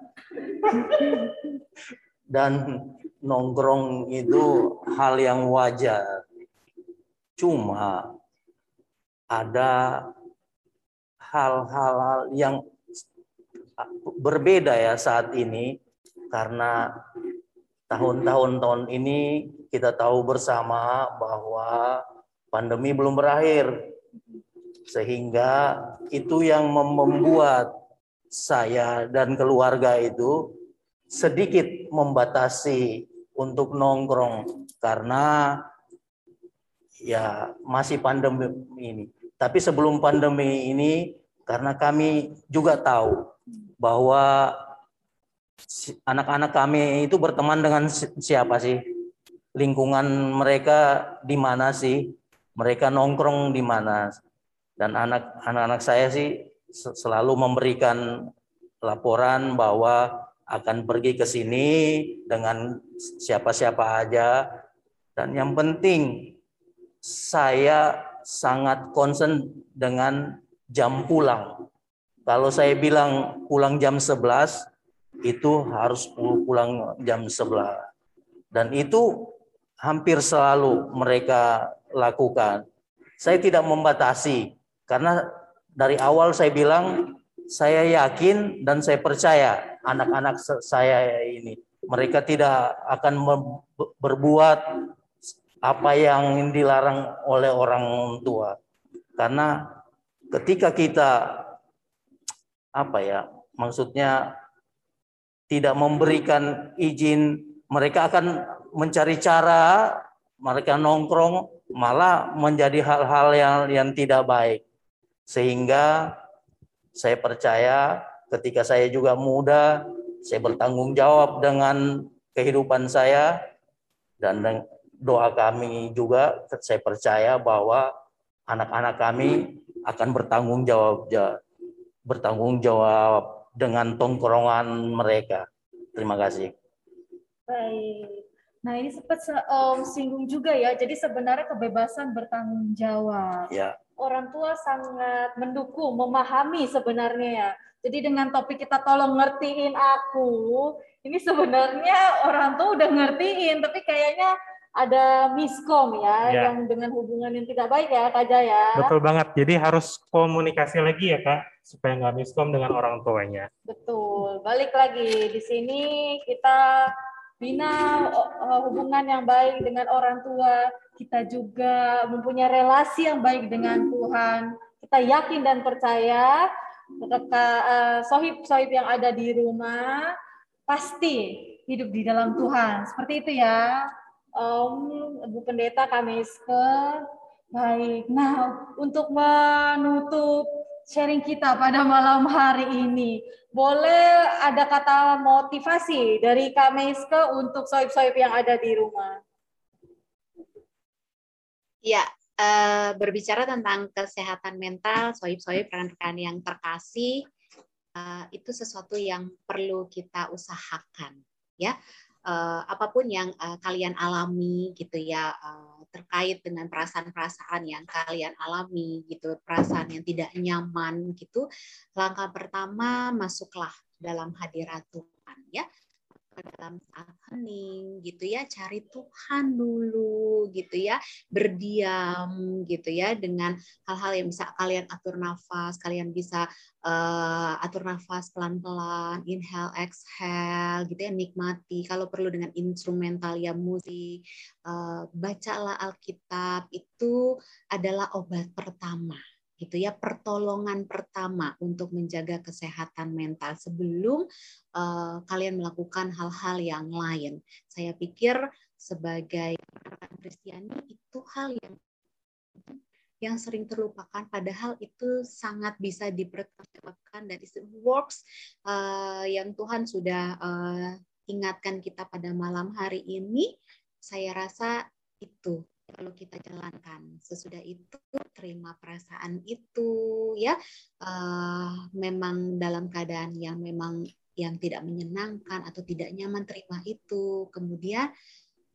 Dan nongkrong itu hal yang wajar. Cuma ada hal-hal yang berbeda ya saat ini karena tahun-tahun tahun ini kita tahu bersama bahwa pandemi belum berakhir sehingga itu yang membuat saya dan keluarga itu sedikit membatasi untuk nongkrong karena ya masih pandemi ini. Tapi sebelum pandemi ini karena kami juga tahu bahwa anak-anak kami itu berteman dengan siapa sih? Lingkungan mereka di mana sih? Mereka nongkrong di mana? Dan anak-anak saya sih selalu memberikan laporan bahwa akan pergi ke sini dengan siapa-siapa aja dan yang penting saya sangat concern dengan jam pulang. Kalau saya bilang pulang jam 11 itu harus pulang jam 11. Dan itu hampir selalu mereka lakukan. Saya tidak membatasi karena dari awal saya bilang saya yakin dan saya percaya anak-anak saya ini. Mereka tidak akan berbuat apa yang dilarang oleh orang tua. Karena ketika kita apa ya maksudnya tidak memberikan izin mereka akan mencari cara mereka nongkrong malah menjadi hal-hal yang yang tidak baik sehingga saya percaya ketika saya juga muda, saya bertanggung jawab dengan kehidupan saya dan doa kami juga saya percaya bahwa anak-anak kami akan bertanggung jawab bertanggung jawab dengan tongkrongan mereka. Terima kasih.
Baik. Nah ini sempat um, singgung juga ya. Jadi sebenarnya kebebasan bertanggung jawab.
Ya.
Orang tua sangat mendukung, memahami sebenarnya ya. Jadi dengan topik kita tolong ngertiin aku, ini sebenarnya orang tua udah ngertiin, tapi kayaknya ada miskom ya, ya, yang dengan hubungan yang tidak baik ya Kak Jaya.
Betul banget. Jadi harus komunikasi lagi ya Kak, supaya nggak miskom dengan orang tuanya.
Betul. Balik lagi di sini kita bina eh, hubungan yang baik dengan orang tua. Kita juga mempunyai relasi yang baik dengan Tuhan. Kita yakin dan percaya uh, sohib-sohib yang ada di rumah pasti hidup di dalam Tuhan. Seperti itu ya, um, Bu Pendeta Kamiske. Baik, nah untuk menutup sharing kita pada malam hari ini, boleh ada kata motivasi dari Kamiske untuk sohib-sohib yang ada di rumah?
Ya, uh, berbicara tentang kesehatan mental, soib-soib rekan-rekan yang terkasih, uh, itu sesuatu yang perlu kita usahakan, ya. Uh, apa pun yang kalian alami gitu ya terkait dengan perasaan-perasaan yang kalian alami gitu perasaan yang tidak nyaman gitu langkah pertama masuklah dalam hadirat Tuhan ya dalam saat hening gitu ya cari Tuhan dulu gitu ya berdiam gitu ya dengan hal-hal yang bisa kalian atur nafas kalian bisa uh, atur nafas pelan-pelan inhale exhale gitu ya nikmati. Kalau perlu dengan instrumental ya musik uh, bacalah Alkitab itu adalah obat pertama gitu ya pertolongan pertama untuk menjaga kesehatan mental sebelum uh, kalian melakukan hal-hal yang lain. Saya pikir sebagai Kristiani itu hal yang yang sering terlupakan padahal itu sangat bisa dipertanggungjawabkan dan itu works uh, yang Tuhan sudah uh, ingatkan kita pada malam hari ini saya rasa itu perlu kita jalankan. Sesudah itu terima perasaan itu ya uh, memang dalam keadaan yang memang yang tidak menyenangkan atau tidak nyaman terima itu. Kemudian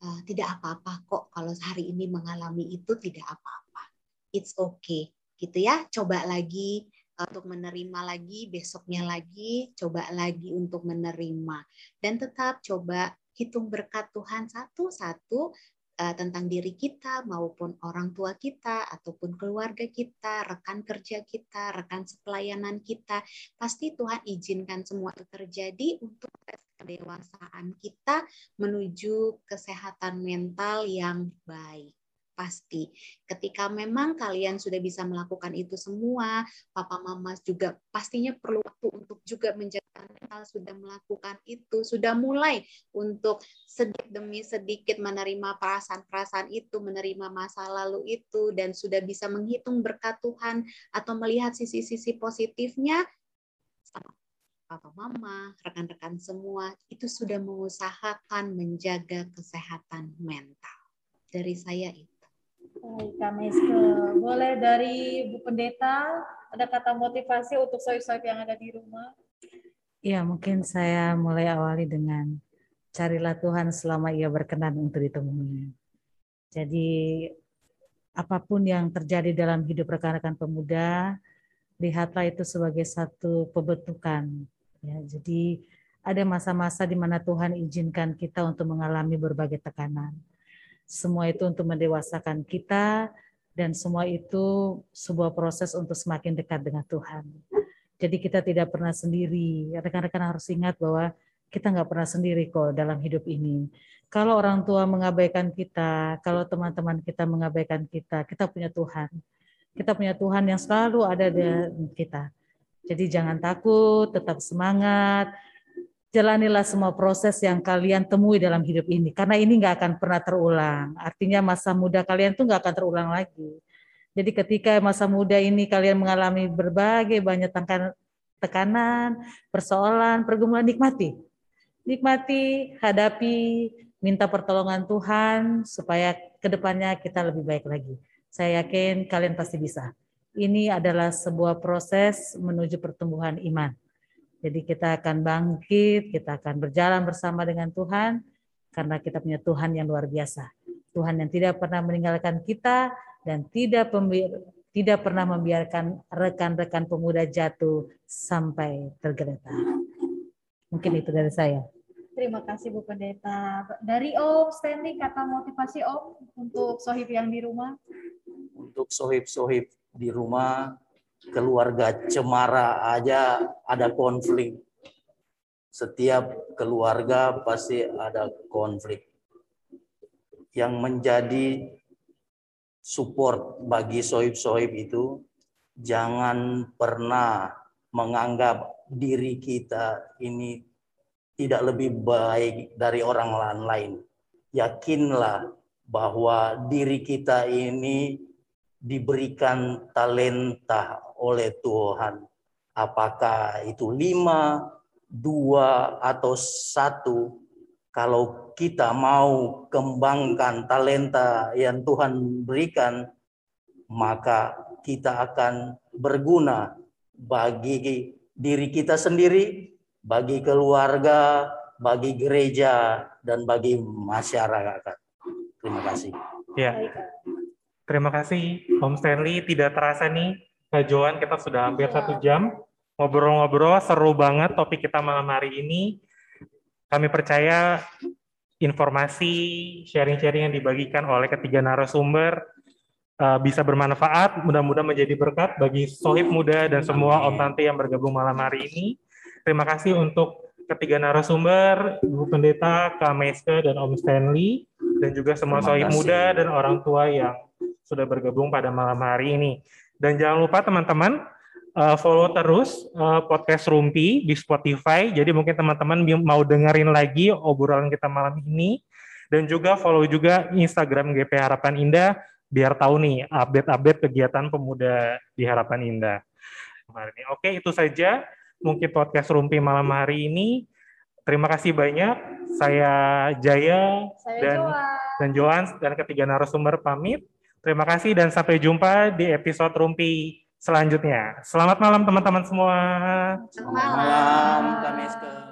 uh, tidak apa-apa kok kalau hari ini mengalami itu tidak apa-apa. It's okay gitu ya. Coba lagi eh, untuk menerima lagi, besoknya lagi, coba lagi untuk menerima. Dan tetap coba hitung berkat Tuhan satu-satu uh, tentang diri kita maupun orang tua kita ataupun keluarga kita, rekan kerja kita, rekan sepelayanan kita, pasti Tuhan izinkan semua itu terjadi untuk kedewasaan kita menuju kesehatan mental yang baik pasti. Ketika memang kalian sudah bisa melakukan itu semua, papa mama juga pastinya perlu waktu untuk juga menjaga mental sudah melakukan itu, sudah mulai untuk sedikit demi sedikit menerima perasaan-perasaan itu, menerima masa lalu itu dan sudah bisa menghitung berkat Tuhan atau melihat sisi-sisi positifnya papa mama, rekan-rekan semua itu sudah mengusahakan menjaga kesehatan mental. Dari saya itu.
Baik, Kak Meske. Boleh dari Bu Pendeta, ada kata motivasi untuk soib-soib yang ada di rumah?
Ya, mungkin saya mulai awali dengan carilah Tuhan selama ia berkenan untuk ditemui. Jadi, apa pun yang terjadi dalam hidup rekan-rekan pemuda, lihatlah itu sebagai satu pembentukan. Ya, jadi, ada masa-masa di mana Tuhan izinkan kita untuk mengalami berbagai tekanan semua itu untuk mendewasakan kita dan semua itu sebuah proses untuk semakin dekat dengan Tuhan. Jadi kita tidak pernah sendiri. Rekan-rekan harus ingat bahwa kita nggak pernah sendiri kok dalam hidup ini. Kalau orang tua mengabaikan kita, kalau teman-teman kita mengabaikan kita, kita punya Tuhan. Kita punya Tuhan yang selalu ada di kita. Jadi jangan takut, tetap semangat, jalanilah semua proses yang kalian temui dalam hidup ini karena ini nggak akan pernah terulang. Artinya masa muda kalian tuh nggak akan terulang lagi. Jadi ketika masa muda ini kalian mengalami berbagai banyak tekanan persoalan pergumulan nikmati. Nikmati hadapi minta pertolongan Tuhan supaya ke depannya kita lebih baik lagi. Saya yakin kalian pasti bisa. Ini adalah sebuah proses menuju pertumbuhan iman jadi kita akan bangkit, kita akan berjalan bersama dengan Tuhan karena kita punya Tuhan yang luar biasa. Tuhan yang tidak pernah meninggalkan kita dan tidak tidak pernah membiarkan rekan-rekan pemuda jatuh sampai tergeletak. Mungkin itu dari saya.
Terima kasih Bu Pendeta. Dari Om Stanley kata motivasi Om untuk sohib yang di rumah.
Untuk sohib-sohib di rumah, keluarga cemara aja ada konflik. Setiap keluarga pasti ada konflik. Yang menjadi support bagi sohib-sohib itu jangan pernah menganggap diri kita ini tidak lebih baik dari orang lain. Yakinlah bahwa diri kita ini diberikan talenta oleh Tuhan. Apakah itu lima, dua, atau satu, kalau kita mau kembangkan talenta yang Tuhan berikan, maka kita akan berguna bagi diri kita sendiri, bagi keluarga, bagi gereja, dan bagi masyarakat. Terima kasih.
Ya, terima kasih Om Stanley. Tidak terasa nih, Kak Joan, kita sudah hampir satu jam ngobrol-ngobrol. Seru banget topik kita malam hari ini. Kami percaya informasi sharing-sharing yang dibagikan oleh ketiga narasumber uh, bisa bermanfaat, mudah-mudahan menjadi berkat bagi sohib muda dan semua om tante yang bergabung malam hari ini. Terima kasih untuk ketiga narasumber, Ibu Pendeta, Kak Meske, dan Om Stanley, dan juga semua sohib muda dan orang tua yang sudah bergabung pada malam hari ini. Dan jangan lupa teman-teman, uh, follow terus uh, podcast Rumpi di Spotify. Jadi mungkin teman-teman mau dengerin lagi obrolan kita malam ini dan juga follow juga Instagram GP Harapan Indah biar tahu nih update-update kegiatan pemuda di Harapan Indah. Oke, itu saja mungkin podcast Rumpi malam hari ini. Terima kasih banyak. Saya Jaya
Saya
dan
Joan.
dan Joan dan ketiga narasumber pamit. Terima kasih dan sampai jumpa di episode Rumpi selanjutnya. Selamat malam teman-teman semua.
Selamat
malam, Meske.